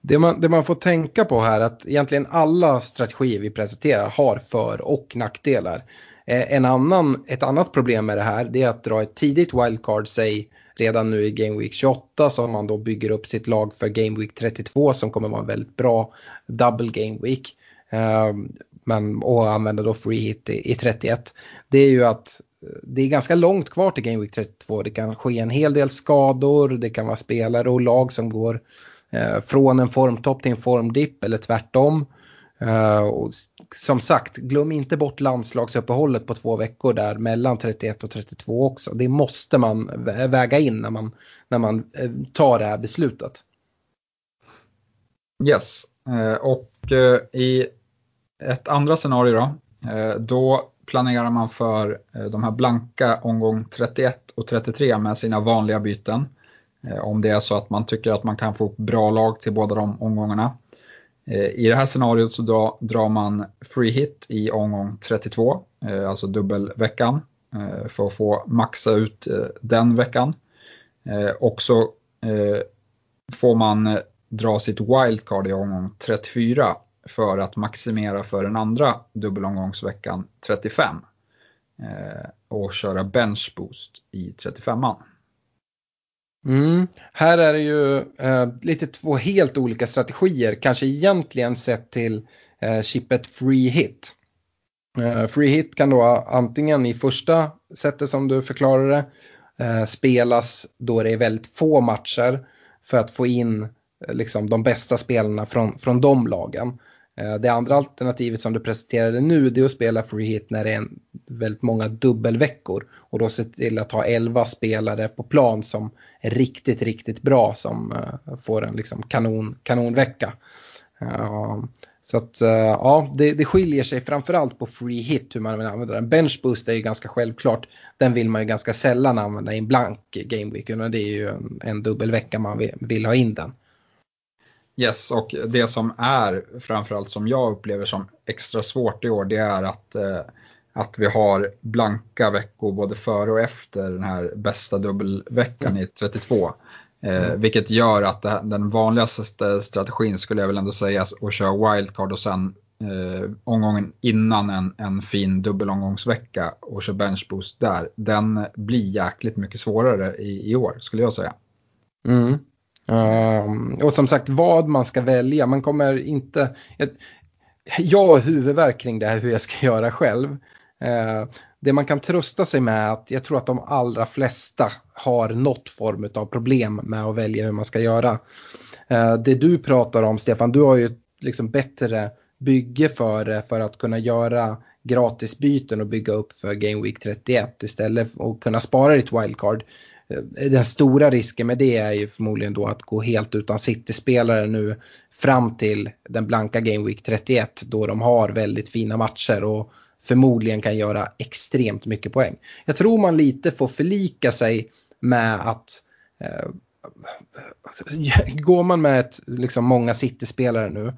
Det man, det man får tänka på här är att egentligen alla strategier vi presenterar har för och nackdelar. En annan, ett annat problem med det här det är att dra ett tidigt wildcard, säg redan nu i Game Week 28 som man då bygger upp sitt lag för Game Week 32 som kommer vara en väldigt bra double Game Week. men, och använda då free hit i, i 31. Det är ju att det är ganska långt kvar till Game Week 32. Det kan ske en hel del skador, det kan vara spelare och lag som går eh, från en formtopp till en formdipp eller tvärtom. Eh, och som sagt, glöm inte bort landslagsuppehållet på två veckor där mellan 31 och 32 också. Det måste man väga in när man, när man eh, tar det här beslutet. Yes, eh, och eh, i ett andra scenario då, då planerar man för eh, de här blanka omgång 31 och 33 med sina vanliga byten. Eh, om det är så att man tycker att man kan få bra lag till båda de omgångarna. Eh, I det här scenariot så drar man free hit i omgång 32, alltså dubbelveckan, för att få maxa ut den veckan. Och så får man dra sitt wildcard i omgång 34 för att maximera för den andra dubbelomgångsveckan 35 eh, och köra bench boost i 35an. Mm. Här är det ju eh, lite två helt olika strategier, kanske egentligen sett till eh, chippet free hit. Eh, free hit kan då antingen i första sättet som du förklarade eh, spelas då det är väldigt få matcher för att få in eh, liksom, de bästa spelarna från, från de lagen. Eh, det andra alternativet som du presenterade nu det är att spela free hit när det är väldigt många dubbelveckor. Och då se till att ha 11 spelare på plan som är riktigt, riktigt bra som uh, får en liksom kanon, kanonvecka. Uh, så att uh, ja, det, det skiljer sig framförallt på free hit hur man vill använda den. Bench boost är ju ganska självklart. Den vill man ju ganska sällan använda i en blank game week. Det är ju en, en dubbelvecka man vill, vill ha in den. Yes, och det som är framförallt som jag upplever som extra svårt i år det är att, eh, att vi har blanka veckor både före och efter den här bästa dubbelveckan mm. i 32. Eh. Vilket gör att det, den vanligaste strategin skulle jag väl ändå säga att köra wildcard och sen eh, omgången innan en, en fin dubbelomgångsvecka och köra benchboost där. Den blir jäkligt mycket svårare i, i år skulle jag säga. Mm. Ehm, och som sagt vad man ska välja, man kommer inte... Jag, har huvudvärk kring det här hur jag ska göra själv. Ehm, det man kan trösta sig med är att jag tror att de allra flesta har något form av problem med att välja hur man ska göra. Ehm, det du pratar om Stefan, du har ju liksom bättre bygge för det för att kunna göra gratisbyten och bygga upp för Game Week 31 istället och kunna spara ditt wildcard. Den stora risken med det är ju förmodligen då att gå helt utan City-spelare nu fram till den blanka Game Week 31 då de har väldigt fina matcher och förmodligen kan göra extremt mycket poäng. Jag tror man lite får förlika sig med att eh, går man med ett, liksom många City-spelare nu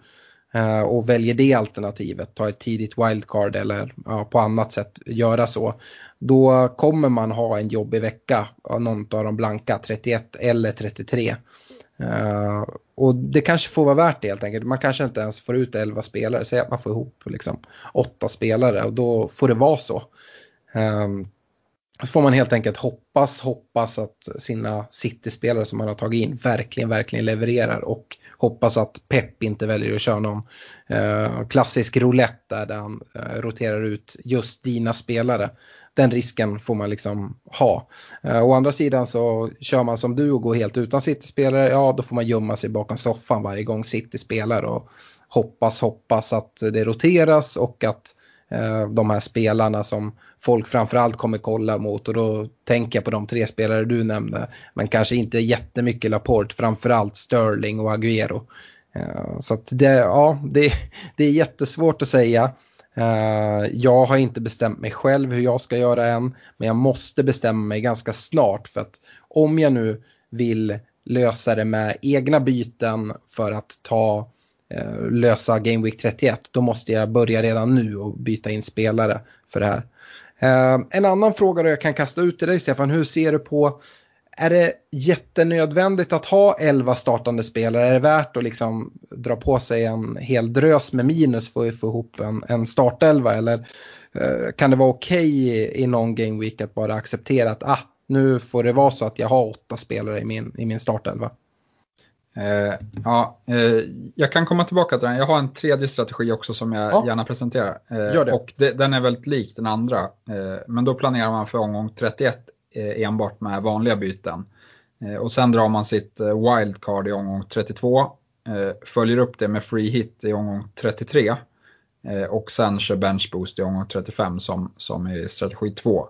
eh, och väljer det alternativet, ta ett tidigt wildcard eller ja, på annat sätt göra så, då kommer man ha en jobbig vecka av någon av de blanka, 31 eller 33. Uh, eh, och det kanske får vara värt det helt enkelt. Man kanske inte ens får ut 11 spelare. Säg att man får ihop liksom, 8 spelare och då får det vara så. Um, så får man helt enkelt hoppas, hoppas att sina City-spelare som man har tagit in verkligen, verkligen levererar och hoppas att Pep inte väljer att köra någon uh, klassisk roulette där han uh, roterar ut just dina spelare den risken får man liksom ha. Eh, å andra sidan så kör man som du och går helt utan City-spelare, ja då får man gömma sig bakom soffan varje gång City spelar och hoppas, hoppas att det roteras och att eh, de här spelarna som folk framförallt kommer kolla mot och då tänker jag på de tre spelare du nämnde, men kanske inte jättemycket Laporte, framförallt Sterling och Agüero. Eh, så att det, ja, det, det är jättesvårt att säga. Eh, jag har inte bestämt mig själv hur jag ska göra än, men jag måste bestämma mig ganska snart för att om jag nu vill lösa det med egna byten för att ta eh, lösa Game Week 31, då måste jag börja redan nu och byta in spelare för det här. Eh, en annan fråga då jag kan kasta ut till dig Stefan, hur ser du på är det jättenödvändigt att ha 11 startande spelare? Är det värt att liksom dra på sig en hel drös med minus för att få ihop en, en startelva? Eller eh, kan det vara okej okay i, någon game week att bara acceptera att ah, nu får det vara så att jag har åtta spelare i min, i min startelva? Eh, ja, eh, jag kan komma tillbaka till den. Jag har en tredje strategi också som jag ja. gärna presenterar. Eh, och det, den är väldigt lik den andra. Eh, men då planerar man för omgång 31 Eh, Eh, enbart med vanliga byten. Eh, och sen drar man sitt eh, wildcard i omgång 32, följer upp det med free hit i omgång 33 och sen kör bench boost i omgång 35 som, som i strategi 2.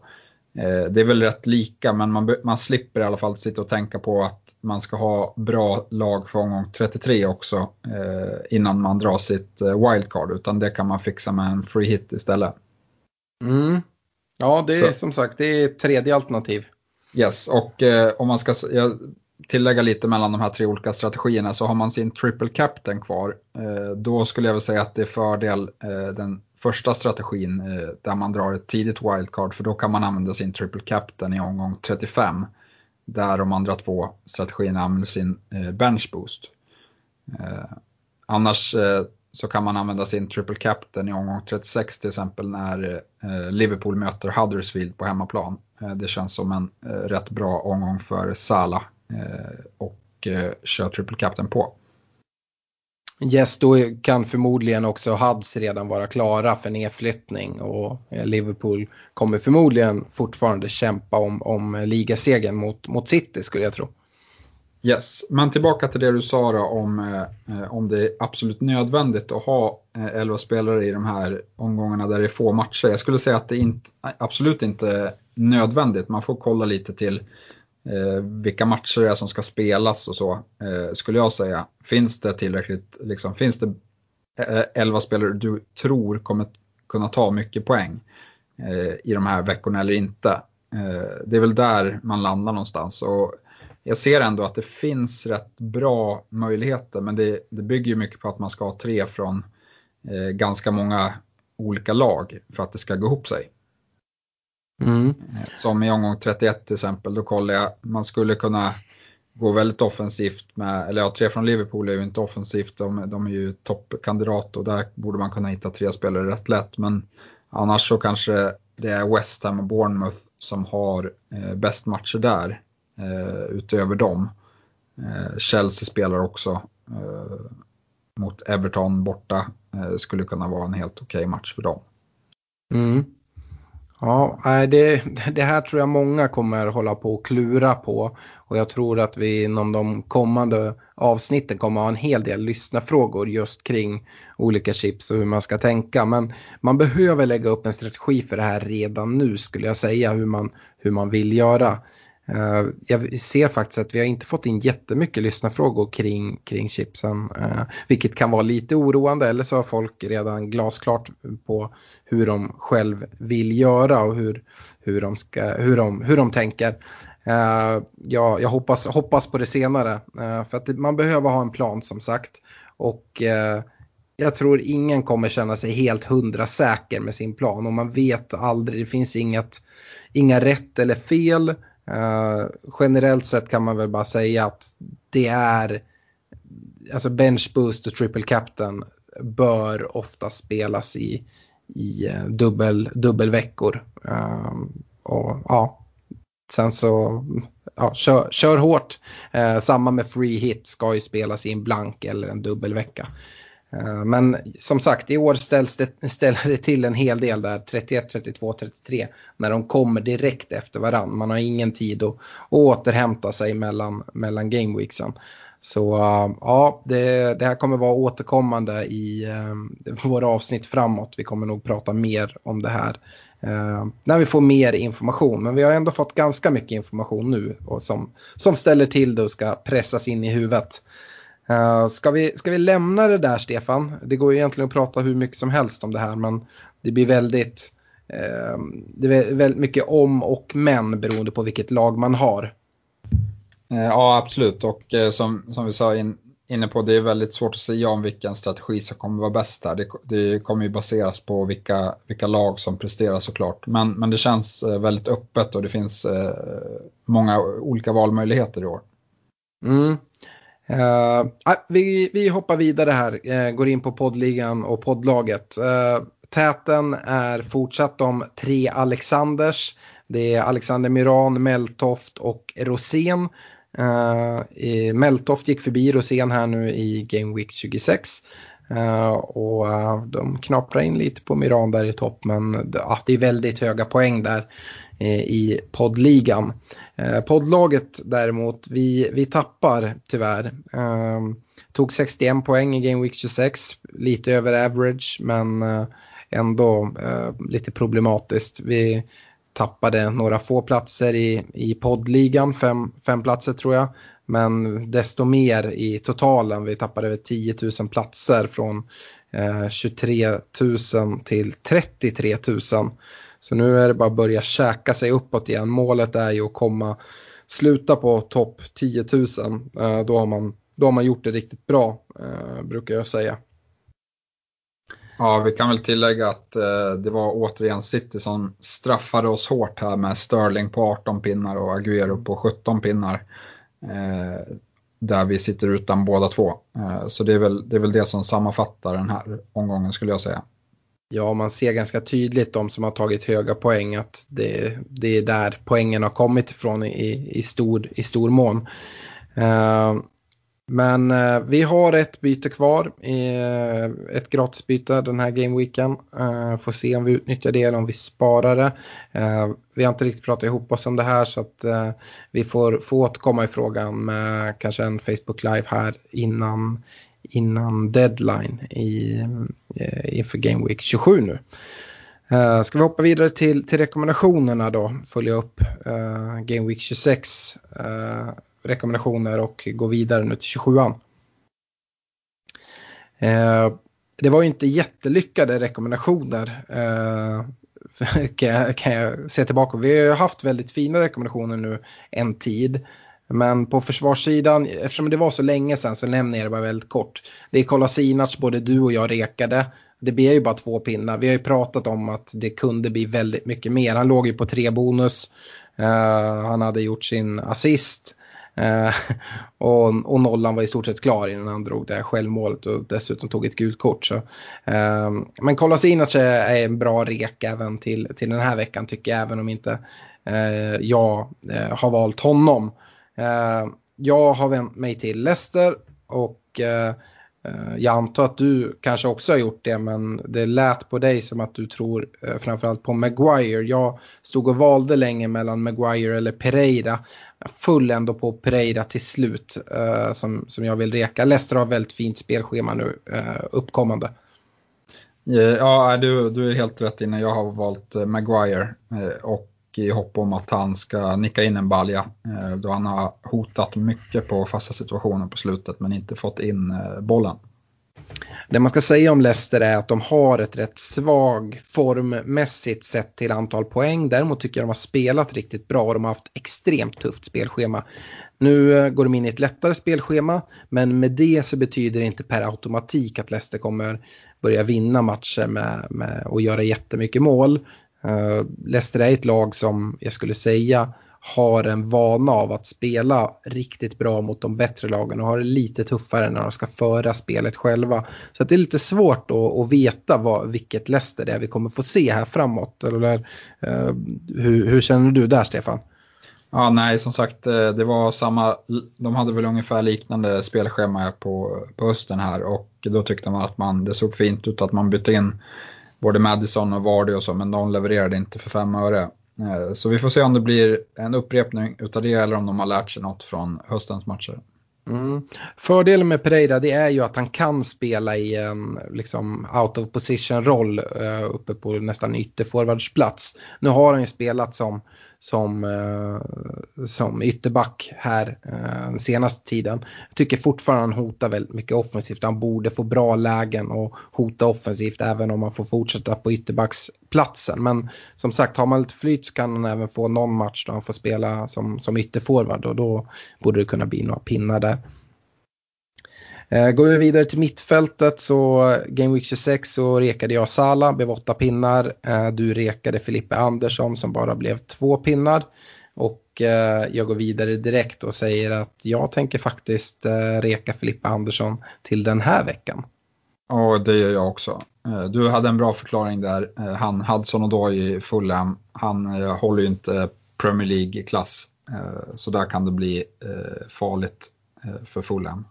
Det är väl rätt lika men man, man slipper i alla fall sitta och tänka på att man ska ha bra lag för omgång 33 också innan man drar sitt wildcard utan det kan man fixa med en free hit istället. Mm. Ja, det är Så. som sagt det är tredje alternativ. Yes, och eh, om man ska tillägga lite mellan de här tre olika strategierna så har man sin triple captain kvar. Eh, då skulle jag väl säga att det är fördel eh, den första strategin eh, där man drar ett tidigt wildcard för då kan man använda sin triple captain i omgång 35. Där de andra två strategierna använder sin eh, bench boost. Eh, annars så kan man använda sin triple captain i omgång 36 till exempel när eh, Liverpool möter Huddersfield på hemmaplan. Eh, det känns som en eh, rätt bra omgång för Salah och kör triple captain på. Yes, då kan förmodligen också Huds redan vara klara för nedflyttning och Liverpool kommer förmodligen fortfarande kämpa om, om ligasegern mot, mot City skulle jag tro. Yes, men tillbaka till det du sa då om, eh, eh om det är absolut nödvändigt att ha eh, 11 spelare i de här omgångarna där det är få matcher. Jag skulle säga att det inte, absolut inte är nödvändigt. Man får kolla lite till eh, vilka matcher det är som ska spelas och så, eh, skulle jag säga. Finns det tillräckligt, liksom, finns det eh, 11 spelare du tror kommer kunna ta mycket poäng eh, i de här veckorna eller inte? Eh, det är väl där man landar någonstans. Och, jag ser ändå att det finns rätt bra möjligheter men det, det bygger mycket på att man ska ha tre från eh, ganska många olika lag för att det ska gå ihop sig. Mm. Eh, som i omgång 31 till exempel, då kollar jag, man skulle kunna gå väldigt offensivt med, eller ja, tre från Liverpool är ju inte offensivt, de, de är ju toppkandidat och där borde man kunna hitta tre spelare rätt lätt. Men annars så kanske det är West Ham och Bournemouth som har eh, bäst matcher där Eh, utöver dem. Eh, Chelsea spelar också eh, mot Everton borta. Eh, skulle kunna vara en helt okej okay match för dem. Mm. Ja, det, det här tror jag många kommer hålla på och klura på. Och jag tror att vi inom de kommande avsnitten kommer ha en hel del lyssnarfrågor just kring olika chips och hur man ska tänka. Men man behöver lägga upp en strategi för det här redan nu skulle jag säga hur man, hur man vill göra. Uh, jag ser faktiskt att vi har inte fått in jättemycket lyssnarfrågor kring, kring chipsen. Uh, vilket kan vara lite oroande eller så har folk redan glasklart på hur de själv vill göra och hur, hur, de, ska, hur, de, hur de tänker. Uh, ja, jag hoppas, hoppas på det senare. för att man behöver ha en plan som sagt. Och jag tror ingen kommer känna sig helt hundra säker med sin plan. Och man vet aldrig, det finns inget, inga rätt eller fel. Uh, generellt sett kan man väl bara säga att det är, alltså bench boost och triple captain bör ofta spelas i, i eh, dubbel, dubbelveckor. Uh, och ja, sen så, ja, kör, kör hårt. Uh, samma med free hit ska ju spelas i en blank eller en dubbelvecka. Eh, men som sagt, i år ställs det, ställer det till en hel del där, 31, 32, 33, när de kommer direkt efter varandra. Man har ingen tid att, att återhämta sig mellan, mellan gameweeksen. Så eh, ja, det, det, här kommer vara återkommande i eh, våra avsnitt framåt. Vi kommer nog prata mer om det här eh, när vi får mer information. Men vi har ändå fått ganska mycket information nu och som, som ställer till det och ska pressas in i huvudet. Uh, ska, vi, ska vi lämna det där Stefan? Det går ju egentligen att prata hur mycket som helst om det här men det blir väldigt, uh, det är väldigt mycket om och men beroende på vilket lag man har. Uh, ja absolut och som, som vi sa in, inne på det är väldigt svårt att säga om vilken strategi som kommer vara bäst här. Det, det kommer ju baseras på vilka, vilka lag som presterar såklart. Men, men det känns väldigt öppet och det finns många olika valmöjligheter i år. Mm. Uh, vi, vi hoppar vidare här, uh, går in på poddligan och poddlaget. Uh, täten är fortsatt de tre Alexanders. Det är Alexander Myran, Meltoft och Rosén. Uh, Meltoft gick förbi Rosén här nu i Game Week 26. Uh, och uh, de knaprar in lite på Miran där i topp men uh, det är väldigt höga poäng där i poddligan. Eh, poddlaget däremot, vi, vi tappar tyvärr. Ehm, tog 61 poäng i Game Week 26, lite över average men eh, ändå eh, lite problematiskt. Vi tappade några få platser i, i poddligan, fem, fem platser tror jag. Men desto mer i totalen, vi tappade över 10 000 platser från 23 000 till 33 000. Så nu är det bara att börja käka sig uppåt igen. Målet är ju att komma, sluta på topp 10 000. Eh, då, har man, då har man gjort det riktigt bra, eh, brukar jag säga. Ja, vi kan väl tillägga att eh, det var återigen City som straffade oss hårt här med Sterling på 18 pinnar och Aguero på 17 pinnar. Eh, där vi sitter utan båda två. Eh, så det är, väl, det är väl det som sammanfattar den här omgången skulle jag säga. Ja, man ser ganska tydligt de som har tagit höga poäng att det, det är där poängen har kommit ifrån i, i, stor, i stor mån. Uh, men uh, vi har ett byte kvar, uh, ett gratisbyte den här gameweeken. Uh, får se om vi utnyttjar det eller om vi sparar det. vi har inte riktigt pratat ihop oss om det här så att vi får, får återkomma i frågan med kanske en Facebook Live här innan, innan deadline i, eh, inför Game Week 27 nu. Eh, ska vi hoppa vidare till, till rekommendationerna då, följa upp eh, Game Week 26. eh, rekommendationer och gå vidare nu till 27an. Eh, det var ju inte jättelyckade rekommendationer eh, kan, jag, kan jag se tillbaka Vi har ju haft väldigt fina rekommendationer nu en tid. Men på försvarssidan, eftersom det var så länge sedan så nämner jag det bara väldigt kort. Det är Kolasinac, både du och jag rekade. Det blev ju bara två pinnar. Vi har ju pratat om att det kunde bli väldigt mycket mer. Han låg ju på tre bonus. Uh, han hade gjort sin assist. Uh, och, och, nollan var i stort sett klar innan han drog det här självmålet och dessutom tog ett gult kort. Så, uh, men Kolasinac är, är en bra rek även till, till den här veckan tycker jag, även om inte eh, jag har valt honom. Eh, jag har vänt mig till Leicester och eh, eh, jag antar att du kanske också har gjort det men det lät på dig som att du tror eh, framförallt på Maguire. Jag stod och valde länge mellan Maguire eller Pereira full ändå på Pereira till slut eh, som, som jag vill reka. Leicester har väldigt fint spelschema nu uppkommande. Ja, du, du är helt rätt inne. Jag har valt Maguire och i hopp om att han ska nicka in en balja eh, då han har hotat mycket på fasta situationer på slutet men inte fått in eh, bollen. Det man ska säga om Leicester är att de har ett rätt svag formmässigt sett till antal poäng. Däremot tycker jag de har spelat riktigt bra och de har haft extremt tufft spelschema. Nu eh, går de in i ett lättare spelschema, men med det så betyder det inte per automatik att Leicester kommer börja vinna matcher med, med och göra jättemycket mål. Eh, Leicester är ett lag som jag skulle säga har en vana av att spela riktigt bra mot de bättre lagen och har det lite tuffare när de ska föra spelet själva. Så det är lite svårt att, att veta vad, vilket Leicester det är vi kommer få se här framåt. Eller, eh, hur, hur känner du där Stefan? Ja, nej, som sagt, eh, det var samma, de hade väl ungefär liknande spelschema på, på hösten här och då tyckte man att man, det såg fint ut att man bytte in både Madison och Vardy och så, men de levererade inte för fem öre. Eh, så vi får se om det blir en upprepning utav det eller om de har lärt sig något från höstens matcher. Mm. Fördelen med Pereira det är ju att han kan spela i en liksom, out of position roll eh, uppe på nästan ytterforwardsplats. Nu har han ju spelat som som, eh, som ytterback här eh, den senaste tiden. Jag tycker fortfarande han hotar väldigt mycket offensivt. Han borde få bra lägen och hota offensivt även om han får fortsätta på ytterbacksplatsen. Men som sagt, har man lite flyt så kan han även få någon match då han får spela som, som ytterforward och då borde det kunna bli några pinnar där. Eh, går vi vidare till mittfältet så Game Week 26 så rekade jag Sala, blev åtta pinnar. Eh, du rekade Filippe Andersson som bara blev två pinnar. Och eh, jag går vidare direkt och säger att jag tänker faktiskt reka Filippe Andersson till den här veckan. Ja, det gör jag också. Du hade en bra förklaring där. Han, Hudson och i Fulham, han håller ju inte Premier League-klass. Så där kan det bli farligt för Fulham.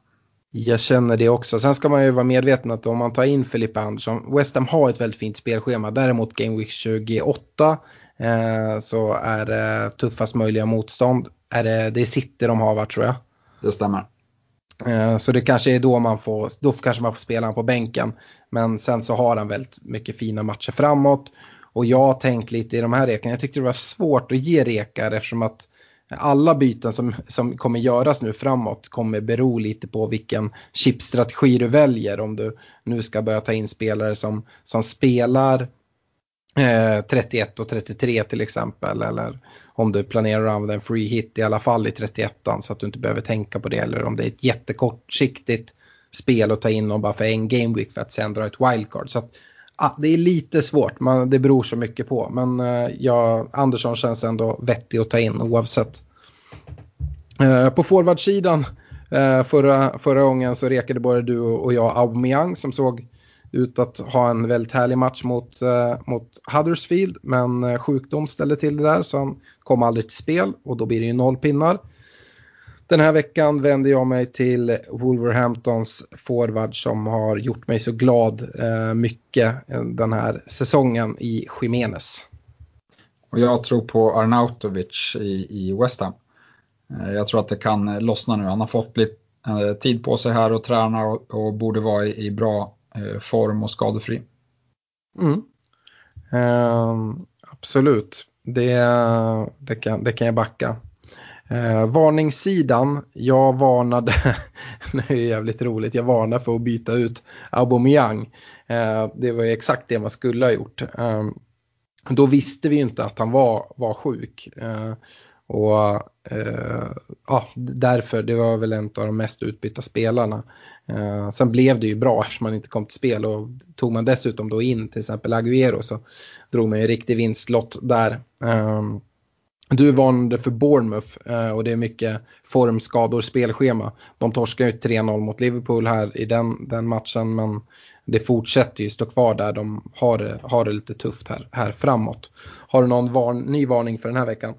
Jag känner det också. Sen ska man ju vara medveten att om man tar in Filippa Andersson, West Ham har ett väldigt fint spelschema. Däremot Game Week 28 eh, så är det tuffast möjliga motstånd. Är det, det är City de har varit tror jag. Det stämmer. Eh, så det kanske är då man får, då kanske man får spela honom på bänken. Men sen så har han väldigt mycket fina matcher framåt. Och jag har tänkt lite i de här rekarna, jag tyckte det var svårt att ge rekar eftersom att alla byten som, som kommer göras nu framåt kommer bero lite på vilken chipstrategi du väljer. Om du nu ska börja ta in spelare som, som spelar eh, 31 och 33 till exempel. Eller om du planerar att använda en free hit i alla fall i 31 så att du inte behöver tänka på det. Eller om det är ett jättekortsiktigt spel att ta in och bara för en game week för att sen dra ett wildcard. Så att, ah, det är lite svårt, man, det beror så mycket på. Men eh, ja, Andersson känns ändå vettig att ta in oavsett. Eh, på forwardsidan eh, förra, förra gången så rekade både du och jag Aubameyang som såg ut att ha en väldigt härlig match mot, eh, mot Huddersfield. Men eh, sjukdom ställde till det där så han kom aldrig till spel och då blir det ju noll pinnar. Den här veckan vänder jag mig till Wolverhamptons forward som har gjort mig så glad eh, mycket den här säsongen i Jiménez. Och jag tror på Arnautovic i, i West Ham. Eh, jag tror att det kan lossna nu. Han har fått lite eh, tid på sig här och träna och, och borde vara i, i bra eh, form och skadefri. Mm. Eh, absolut, det, det, kan, det kan jag backa. Eh, varningssidan, jag varnade, det är jävligt roligt, jag varnade för att byta ut Aubameyang. Eh, det var ju exakt det man skulle ha gjort. Eh, då visste vi inte att han var, var sjuk. Eh, och eh, ja, därför, det var väl en av de mest utbytta spelarna. Eh, sen blev det ju bra eftersom man inte kom till spel och tog man dessutom då in till exempel Agüero så drog man ju en riktig vinstlott där. Eh, du varnade för Bournemouth eh, och det är mycket formskador, spelschema. De torskar ju 3-0 mot Liverpool här i den, den matchen men det fortsätter ju stå kvar där. De har, har det lite tufft här, här framåt. Har du någon var, ny varning för den här veckan?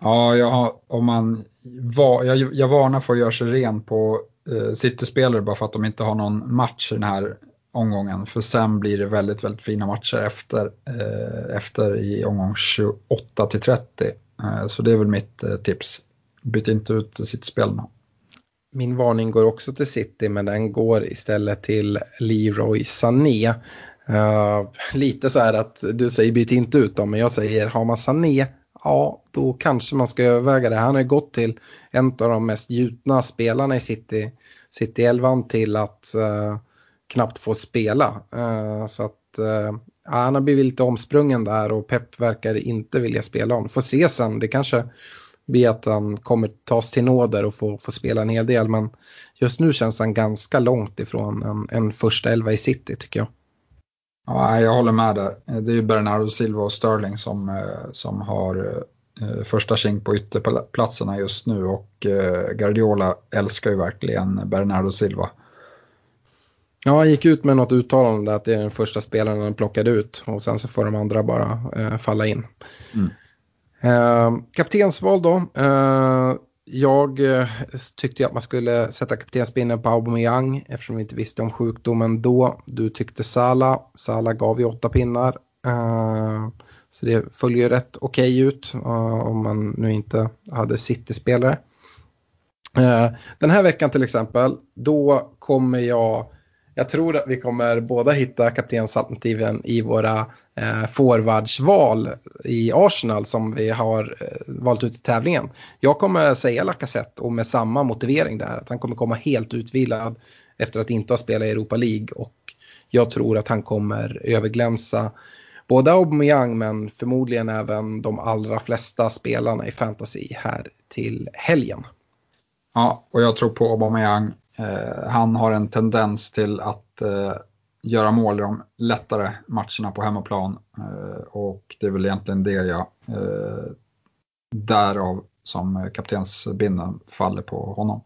Ja, jag, om man, var, jag, jag varnar för att göra sig ren på eh, City-spelare bara för att de inte har någon match i den här omgången. För sen blir det väldigt, väldigt fina matcher efter, eh, efter i omgång 28 till 30. Eh, så det är väl mitt eh, tips. Byt inte ut City-spelarna. Min varning går också till City men den går istället till Leroy Sané. Uh, lite så här att du säger byt inte ut dem men jag säger har man Sané ja då kanske man ska överväga det. Han har gått till en av de mest gjutna spelarna i City, City 11 till att uh, knappt få spela. Uh, så att Ja, han har blivit lite omsprungen där och Pep verkar inte vilja spela honom. Får se sen, det kanske blir att han kommer tas till nåder och får, får spela en hel del. Men just nu känns han ganska långt ifrån en, en första elva i city tycker jag. Ja, jag håller med där. Det är ju Bernardo Silva och Sterling som, eh, som har eh, första kink på ytterplatserna just nu och eh, Guardiola älskar ju verkligen Bernardo Silva. Ja, han gick ut med något uttalande att det är den första spelaren han plockade ut och sen så får de andra bara eh, falla in. Mm. Eh, kaptensval då. Eh, jag eh, tyckte att man skulle sätta kaptensbindeln på Aubameyang eftersom vi inte visste om sjukdomen då. Du tyckte Sala. Sala gav ju åtta pinnar. Eh, så det följer rätt okej okay ut eh, om man nu inte hade City-spelare. Den här veckan till exempel, då kommer jag jag tror att vi kommer båda hitta kaptensalternativen i våra eh, forwardsval i Arsenal som vi har eh, valt ut i tävlingen. Jag kommer säga Lacazette och med samma motivering där, att han kommer komma helt utvilad efter att inte ha spelat i Europa League och jag tror att han kommer överglänsa både Aubameyang men förmodligen även de allra flesta spelarna i fantasy här till helgen. Ja, och jag tror på Aubameyang Eh, han har en tendens till att eh, göra mål i de lättare matcherna på hemmaplan eh, och det är väl egentligen det jag eh, därav som kaptensbindeln faller på honom.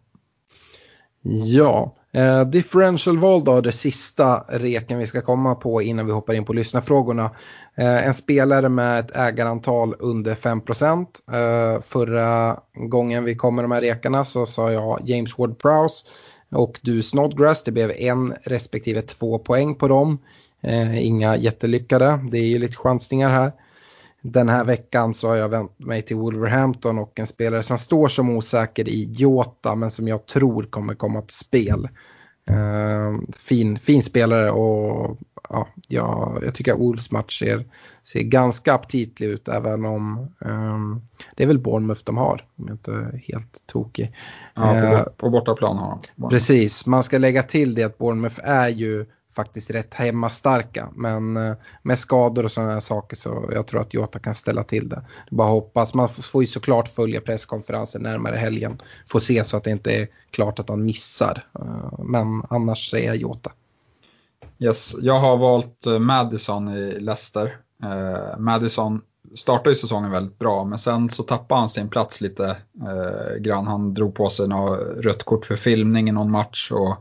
Ja, eh, differential val då, det sista reken vi ska komma på innan vi hoppar in på lyssnarfrågorna. Eh, en spelare med ett ägarantal under 5 eh, Förra gången vi kom med de här rekarna så sa jag James Ward-Prowse och du Snodgrass. Det blev en respektive två poäng på dem. Eh, inga jättelyckade. Det är ju lite chansningar här. Den här veckan så har jag vänt mig till Wolverhampton och en spelare som står som osäker i Jota men som jag tror kommer komma till spel. Eh, fin, fin spelare och ja, ja, jag tycker Wolves match ser, ser ganska aptitlig ut även om um, det är väl Bournemouth de har, om jag inte är helt tokig. Ja, på, uh, på bortaplan har de. Precis, man ska lägga till det att Bournemouth är ju faktiskt rätt hemmastarka. Men uh, med skador och sådana här saker så jag tror att Jota kan ställa till det. det bara hoppas. Man får ju såklart följa presskonferensen närmare helgen. Får se så att det inte är klart att han missar. Uh, men annars säger jag Jota. Yes, jag har valt eh, Madison i Leicester. Eh, Madison startade ju säsongen väldigt bra, men sen så tappade han sin plats lite eh, grann. Han drog på sig något rött kort för filmning i någon match och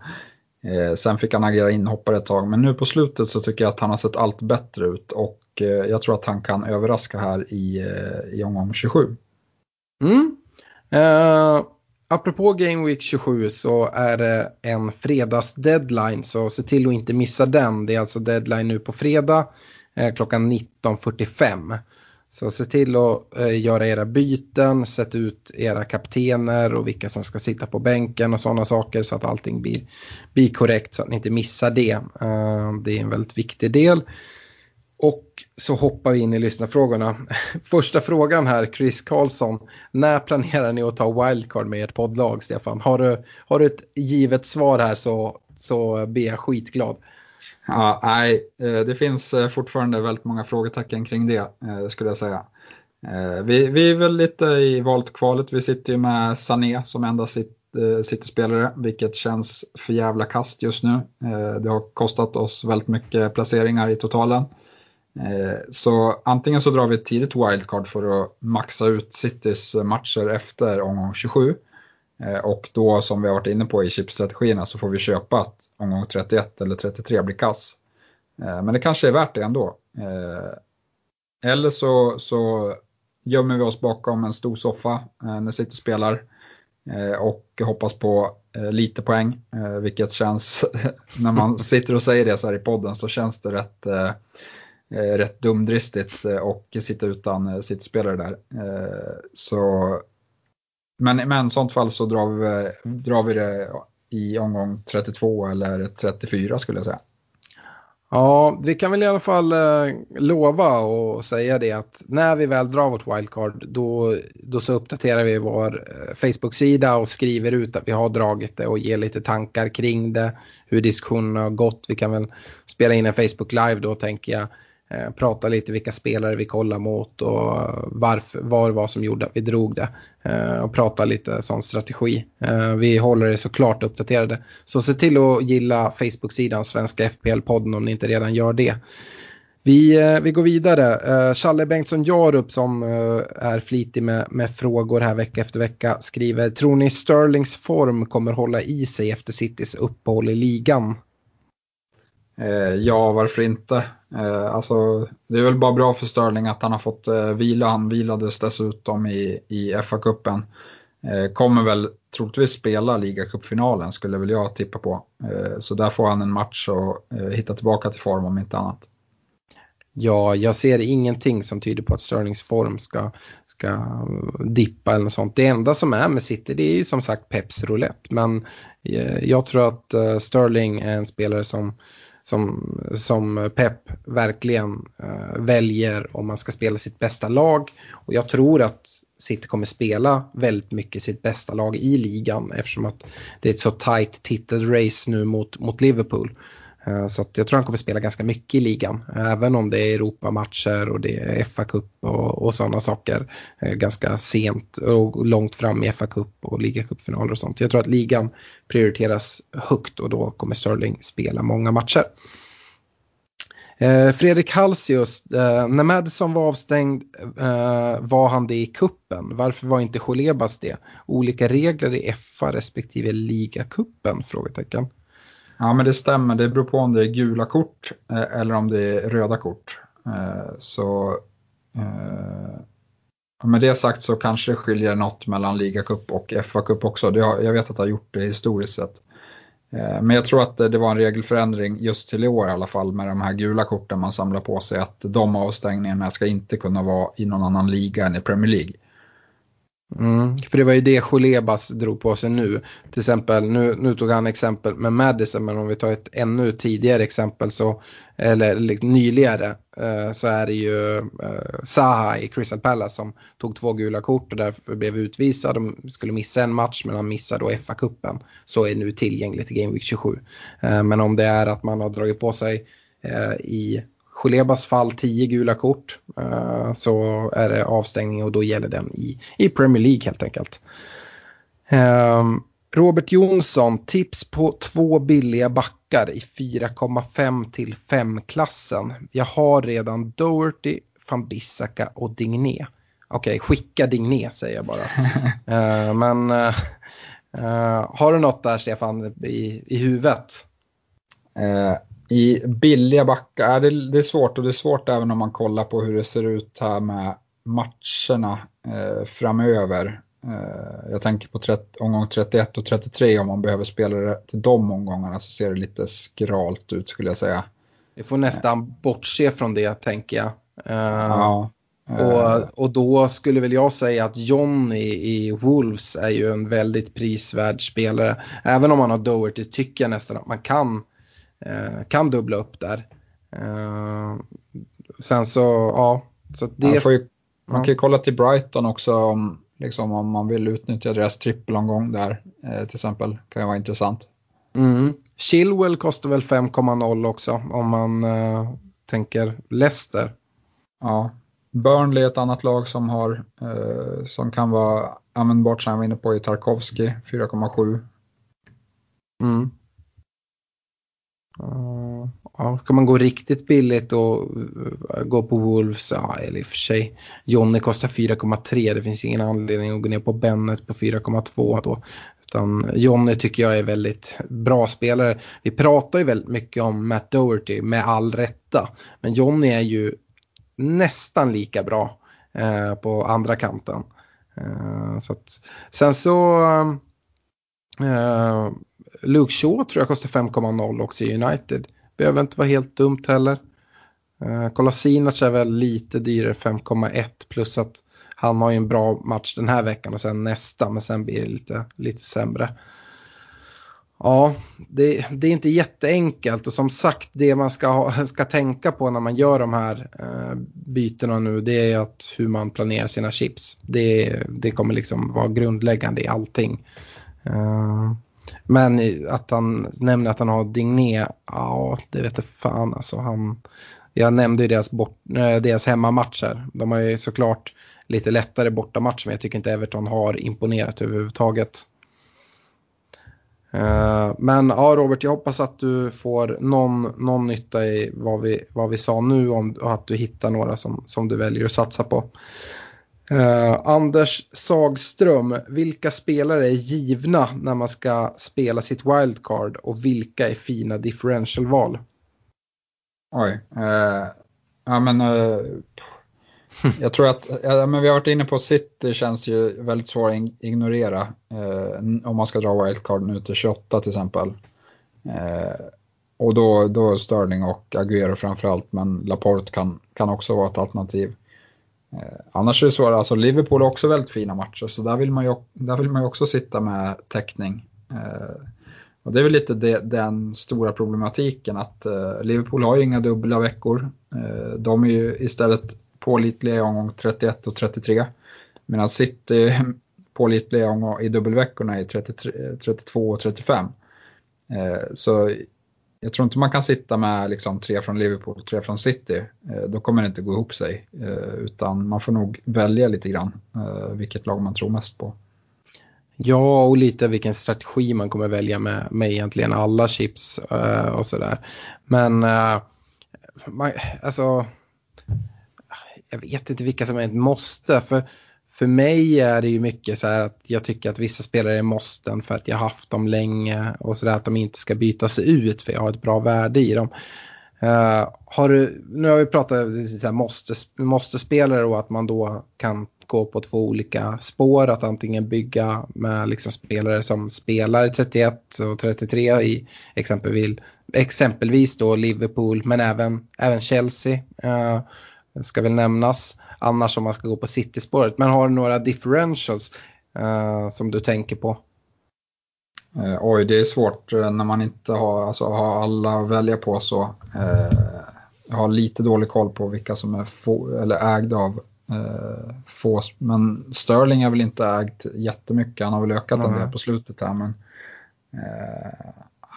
eh, sen fick han agera inhoppare ett tag. Men nu på slutet så tycker jag att han har sett allt bättre ut och eh, jag tror att han kan överraska här i, eh, i omgång 27. Mm. Uh, apropå Game Week 27 så är det en fredags-deadline så se till att inte missa den. Det är alltså deadline nu på fredag eh, klockan 19.45. Så se till att eh, göra era byten, sätt ut era kaptener och vilka som ska sitta på bänken och sådana saker så att allting blir, blir korrekt så att ni inte missar det. Eh, det är en väldigt viktig del. Och så hoppar vi in i lyssnarfrågorna. Första frågan här, Chris Karlsson. När planerar ni att ta wildcard med ert poddlag, Stefan? Har du, har du ett givet svar här så, så blir jag skitglad. Ja, nej, eh, det finns eh, fortfarande väldigt många frågetecken kring det, eh, skulle jag säga. Vi, vi är väl lite i valt kvalet. Vi sitter ju med Sané som enda City-spelare, vilket känns för jävla kast just nu. Det har kostat oss väldigt mycket placeringar i totalen. Eh, så antingen så drar vi ett tidigt wildcard för att maxa ut Citys matcher efter omgång 27. Eh, och då som vi har varit inne på i chipstrategierna så får vi köpa att omgång 31 eller 33 blir kass. Eh, men det kanske är värt det ändå. Eller så, så gömmer vi oss bakom en stor soffa när City spelar och hoppas på lite poäng, vilket känns, när man sitter och säger det så här i podden så känns det rätt Eh, rätt dumdristigt eh, och sitta utan eh, sitt spelare där. Eh, så, men, men i sånt fall så drar vi, drar vi det i omgång 32 eller 34 skulle jag säga. Ja, vi kan väl i alla fall lova och säga det att när vi väl drar vårt wildcard då, då så uppdaterar vi vår Facebook-sida och skriver ut att vi har dragit det och ger lite tankar kring det, hur diskussionen har gått. Vi kan väl spela in en Facebook live då tänker jag Eh, prata lite vilka spelare vi kollar mot och varför, var vad som gjorde att vi drog det. Eh, och prata lite sån strategi. Eh, vi håller det såklart uppdaterade. Så se till att gilla Facebook-sidan Svenska FPL-podden om ni inte redan gör det. Vi, eh, vi går vidare. Eh, Challe Bengtsson Jarup som eh, är flitig med, med frågor här vecka efter vecka skriver Tror ni Sterlings form kommer hålla i sig efter Citys uppehåll i ligan? Eh, ja, varför inte? Eh, alltså, det är väl bara bra för Sterling att han har fått eh, vila. Han vilades dessutom i, i FA-cupen. Eh, kommer väl troligtvis spela ligacupfinalen skulle väl jag tippa på. Eh, så där får han en match och eh, hitta tillbaka till form om inte annat. Ja, jag ser ingenting som tyder på att Sterlings form ska, ska dippa eller något sånt. Det enda som är med City det är ju som sagt Peps roulette. Men eh, jag tror att eh, Sterling är en spelare som som, som Pep verkligen eh, väljer om man ska spela sitt bästa lag. Och jag tror att City kommer spela väldigt mycket sitt bästa lag i ligan eftersom att det är ett så tight titelrace nu mot, mot Liverpool. Eh, så att jag tror han kommer spela ganska mycket i ligan. Även om det är Europamatcher och det är FA-cup och, och sådana saker. Eh, ganska sent och långt fram i FA-cup och ligacupfinaler och sånt. Jag tror att ligan prioriteras högt och då kommer Sterling spela många matcher. Eh, Fredrik Halsius, när Madison var avstängd var han det i kuppen. Varför var inte Cholebas det? Olika regler i FA respektive ligacupen? Frågetecken. Ja, men det stämmer. Det beror på om det är gula kort eh, eller om det är röda kort. Eh, så eh, med det sagt så kanske det skiljer något mellan ligacup och FA-cup också. jag vet att det har gjort det historiskt sett. Men jag tror att det var en regelförändring just till i år i alla fall med de här gula korten man samlar på sig att de avstängningarna ska inte kunna vara i någon annan liga än i Premier League. Mm, för det var ju det Cholebas drog på sig nu. Till exempel, nu, nu tog han exempel med Madison, men om vi tar ett ännu tidigare exempel, så, eller liksom, nyligare, eh, så är det ju eh, Zaha i Crystal Palace som tog två gula kort och därför blev utvisad. De skulle missa en match, men han missade då FA-cupen. Så är nu tillgängligt i Game Week 27. Eh, men om det är att man har dragit på sig eh, i Cholebas fall 10 gula kort uh, så är det avstängning och då gäller den i, i Premier League helt enkelt. Um, Robert Jonsson, tips på två billiga backar i 4,5 till 5-klassen. Jag har redan Doherty, van Bissaka och Digné. Okej, okay, skicka Digné säger jag bara. uh, men uh, har du något där Stefan i, i huvudet? I billiga backar, det, det är svårt och det är svårt även om man kollar på hur det ser ut här med matcherna eh, framöver. Eh, jag tänker på 30, omgång 31 och 33 om man behöver spelare till de omgångarna så ser det lite skralt ut skulle jag säga. Vi får nästan bortse från det tänker jag. Uh, ja. Och, och då skulle väl jag säga att John i, Wolves är ju en väldigt prisvärd spelare. Även om han har Doherty tycker jag nästan att man kan Eh, kan dubbla upp där. Eh, sen så, ja. Så det, ju, man kan ju kolla till Brighton också om, liksom, om man vill utnyttja deras trippelomgång där eh, till exempel. kan ju vara intressant. Mm. Chilwell kostar väl 5,0 också om man uh, tänker Leicester. Ja, Burnley är ett annat lag som har uh, som kan vara användbart som jag var inne på i Tarkovsky 4,7. Mm. Ja, ska man gå riktigt billigt och uh, gå på Wolves, ja eller i och för sig. Jonny kostar 4,3, det finns ingen anledning att gå ner på Bennet på 4,2 då. Utan Jonny tycker jag är väldigt bra spelare. Vi pratar ju väldigt mycket om Matt Doherty med all rätta. Men Jonny är ju nästan lika bra eh, på andra kanten. Eh, så att, sen så eh, Luke Shaw tror jag kostar 5,0 också i United. Behöver inte vara helt dumt heller. Eh, uh, Kolasinac är väl lite dyrare, 5,1 plus att han har ju en bra match den här veckan och sen nästa, men sen blir det lite, lite sämre. Ja, det, det, är inte jätteenkelt och som sagt det man ska, ha, ska tänka på när man gör de här uh, bytena nu det är att hur man planerar sina chips. Det, det kommer liksom vara grundläggande i allting. Uh, men att han nämner att han har Digné, ja det vet jag fan alltså. Han, jag nämnde ju deras, bort, eh, deras hemmamatcher. De har ju såklart lite lättare bortamatcher men jag tycker inte Everton har imponerat överhuvudtaget. Eh, men ja Robert, jag hoppas att du får någon, någon nytta i vad vi, vad vi sa nu om, och att du hittar några som, som du väljer att satsa på. Uh, Anders Sagström, vilka spelare är givna när man ska spela sitt wildcard och vilka är fina differentialval? Oj, uh, ja men uh, jag tror att, ja, men vi har varit inne på City känns ju väldigt svår att ignorera om man ska dra wildcard nu till 28 till exempel. och då, då Sterling och Aguero framförallt, men Laporte kan, kan också vara ett alternativ. Eh, annars är det så, alltså Liverpool har också väldigt fina matcher så där vill man ju, där vill man ju också sitta med täckning. Eh, och det är väl lite det, den stora problematiken att eh, Liverpool har ju inga dubbla veckor. Eh, de är ju istället pålitliga i omgång 31 och 33 medan City pålitliga i dubbelveckorna i 33, 32 eh, och 35. så jag tror inte man kan sitta med liksom tre från Liverpool och tre från City. Eh, då kommer det inte gå ihop sig. Eh, utan man får nog välja lite grann eh, vilket lag man tror mest på. Ja, och lite vilken strategi man kommer välja med, med egentligen alla chips och sådär. Men man, alltså, jag vet inte vilka som är ett måste. För för mig är det ju mycket så här att jag tycker att vissa spelare är måsten för att jag haft dem länge och så där att de inte ska bytas ut för jag har ett bra värde i dem. Uh, har du, nu har vi pratat om måste, måste spelare och att man då kan gå på två olika spår. Att antingen bygga med liksom spelare som spelar 31 och 33 i exempelvis, exempelvis då Liverpool men även, även Chelsea. Uh, ska väl nämnas annars om man ska gå på City-spåret. Men har du några differentials uh, som du tänker på? Uh, oj, det är svårt när man inte har, alltså, har alla att välja på så. Uh, jag har lite dålig koll på vilka som är få, eller ägda av uh, få. Men Sterling är väl inte ägt jättemycket. Han har väl ökat en del på slutet här. Men,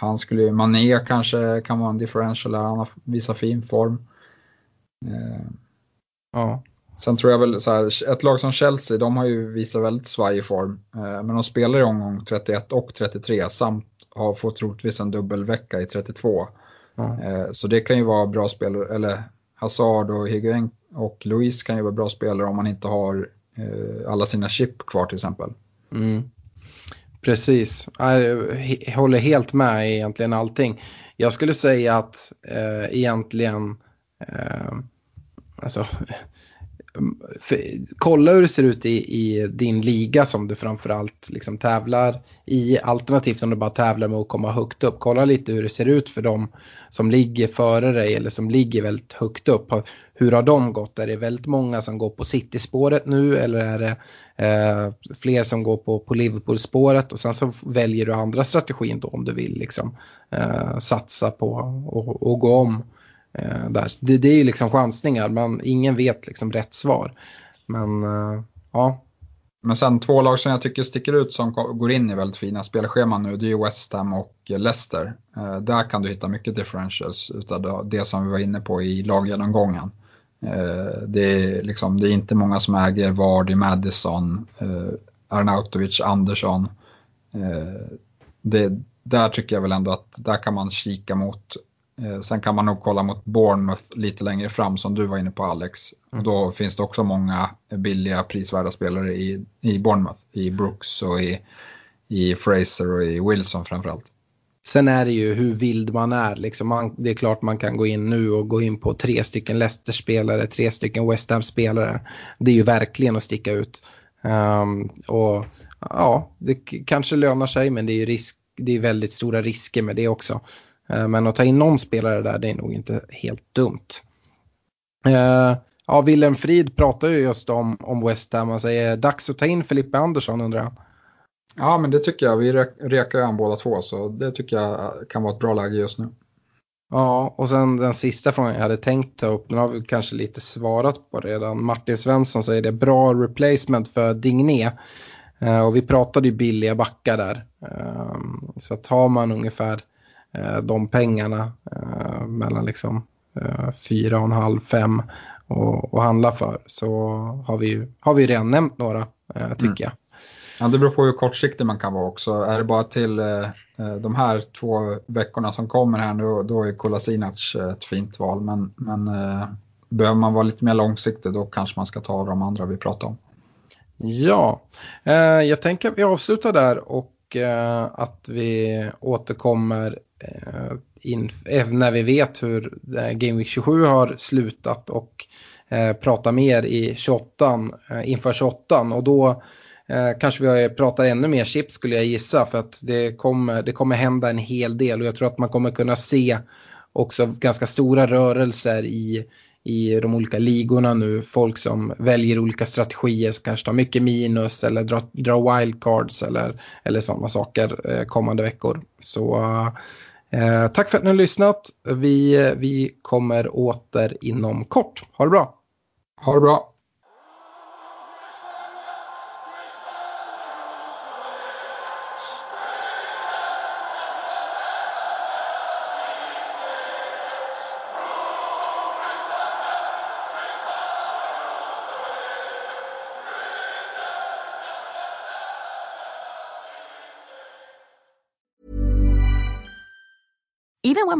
han skulle Mané kanske kan vara en differential där, han har visat fin form. Eh, ja. Sen tror jag väl så här, ett lag som Chelsea, de har ju visat väldigt svajig form. Eh, men de spelar i omgång 31 och 33 samt har fått troligtvis en dubbelvecka i 32. Ja. Eh, så det kan ju vara bra spelare, eller Hazard och Higuain och Louise kan ju vara bra spelare om man inte har alla sina chip kvar till exempel. Mm. Precis, jag håller helt med i egentligen allting. Jag skulle säga att eh, egentligen, eh, alltså, Mm, för, kolla hur det ser ut i, i, din liga som du framförallt liksom tävlar i. Alternativt om du bara tävlar med att komma högt upp. Kolla lite hur det ser ut för dem som ligger före dig eller som ligger väldigt högt upp. Hur har de gått? Är det väldigt många som går på City-spåret nu eller är det eh, fler som går på, på Liverpool-spåret? Och sen så väljer du andra strategin då om du vill liksom, eh, satsa på och, och gå om. Eh, där. Det, det är ju liksom chansningar, men ingen vet liksom rätt svar. Men eh, ja. Men sen två lag som jag tycker sticker ut som går in i väldigt fina spelscheman nu, det är ju West Ham och eh, Leicester. Eh, där kan du hitta mycket differentials utav det som vi var inne på i laggenomgången. Eh, det, är liksom, det är inte många som äger Vardy, Madison, eh, Arnautovic, Andersson. Eh, det, där tycker jag väl ändå att där kan man kika mot sen kan man nog kolla mot Bournemouth lite längre fram som du var inne på Alex. Mm. Och då finns det också många billiga prisvärda spelare i, i Bournemouth. I Brooks och i, i Fraser och i Wilson framförallt. Sen är det ju hur vild man är. Liksom man, det är klart man kan gå in nu och gå in på tre stycken Leicester-spelare, tre stycken West Ham-spelare. Det är ju verkligen att sticka ut. Um, och ja, det kanske lönar sig men det är ju risk, det är väldigt stora risker med det också. Eh, men att ta in någon spelare där, det är nog inte helt dumt. Eh, ja, Willem Frid pratar ju just om, om West Ham och säger dags att ta in Filippe Andersson undrar han. Ja, men det tycker jag. Vi rekar ju an båda två, så det tycker jag kan vara ett bra läge just nu. Ja, och sen den sista frågan jag hade tänkt ta upp, den har vi kanske lite svarat på redan. Martin Svensson säger det är bra replacement för Digné. Eh, och vi pratade ju billiga backar där. Så tar man ungefär Eh, de pengarna eh, mellan liksom eh, fyra och en halv, fem och, och handla för så har vi, har vi redan nämnt några tycker mm. jag. Ja, det beror på hur kortsiktig man kan vara också. Är det bara till eh, de här två veckorna som kommer här nu, då är Kolasinac ett fint val. Men, men eh, behöver man vara lite mer långsiktig då kanske man ska ta de andra vi pratar om. Ja, eh, jag tänker att vi avslutar där och Eh, att vi återkommer eh, eh, när vi vet hur Game Week 27 har slutat och prata mer i 28 inför 28 och då kanske vi pratar ännu mer chips skulle jag gissa för att det kommer, det kommer hända en hel del. Och jag tror att man kommer kunna se också ganska stora rörelser i, i de olika ligorna nu. Folk som väljer olika strategier som kanske tar mycket minus eller drar, drar wildcards eller, eller sådana saker eh, kommande veckor. Så Eh, tack för att ni har lyssnat. Vi, vi kommer åter inom kort. Ha det bra. Ha det bra.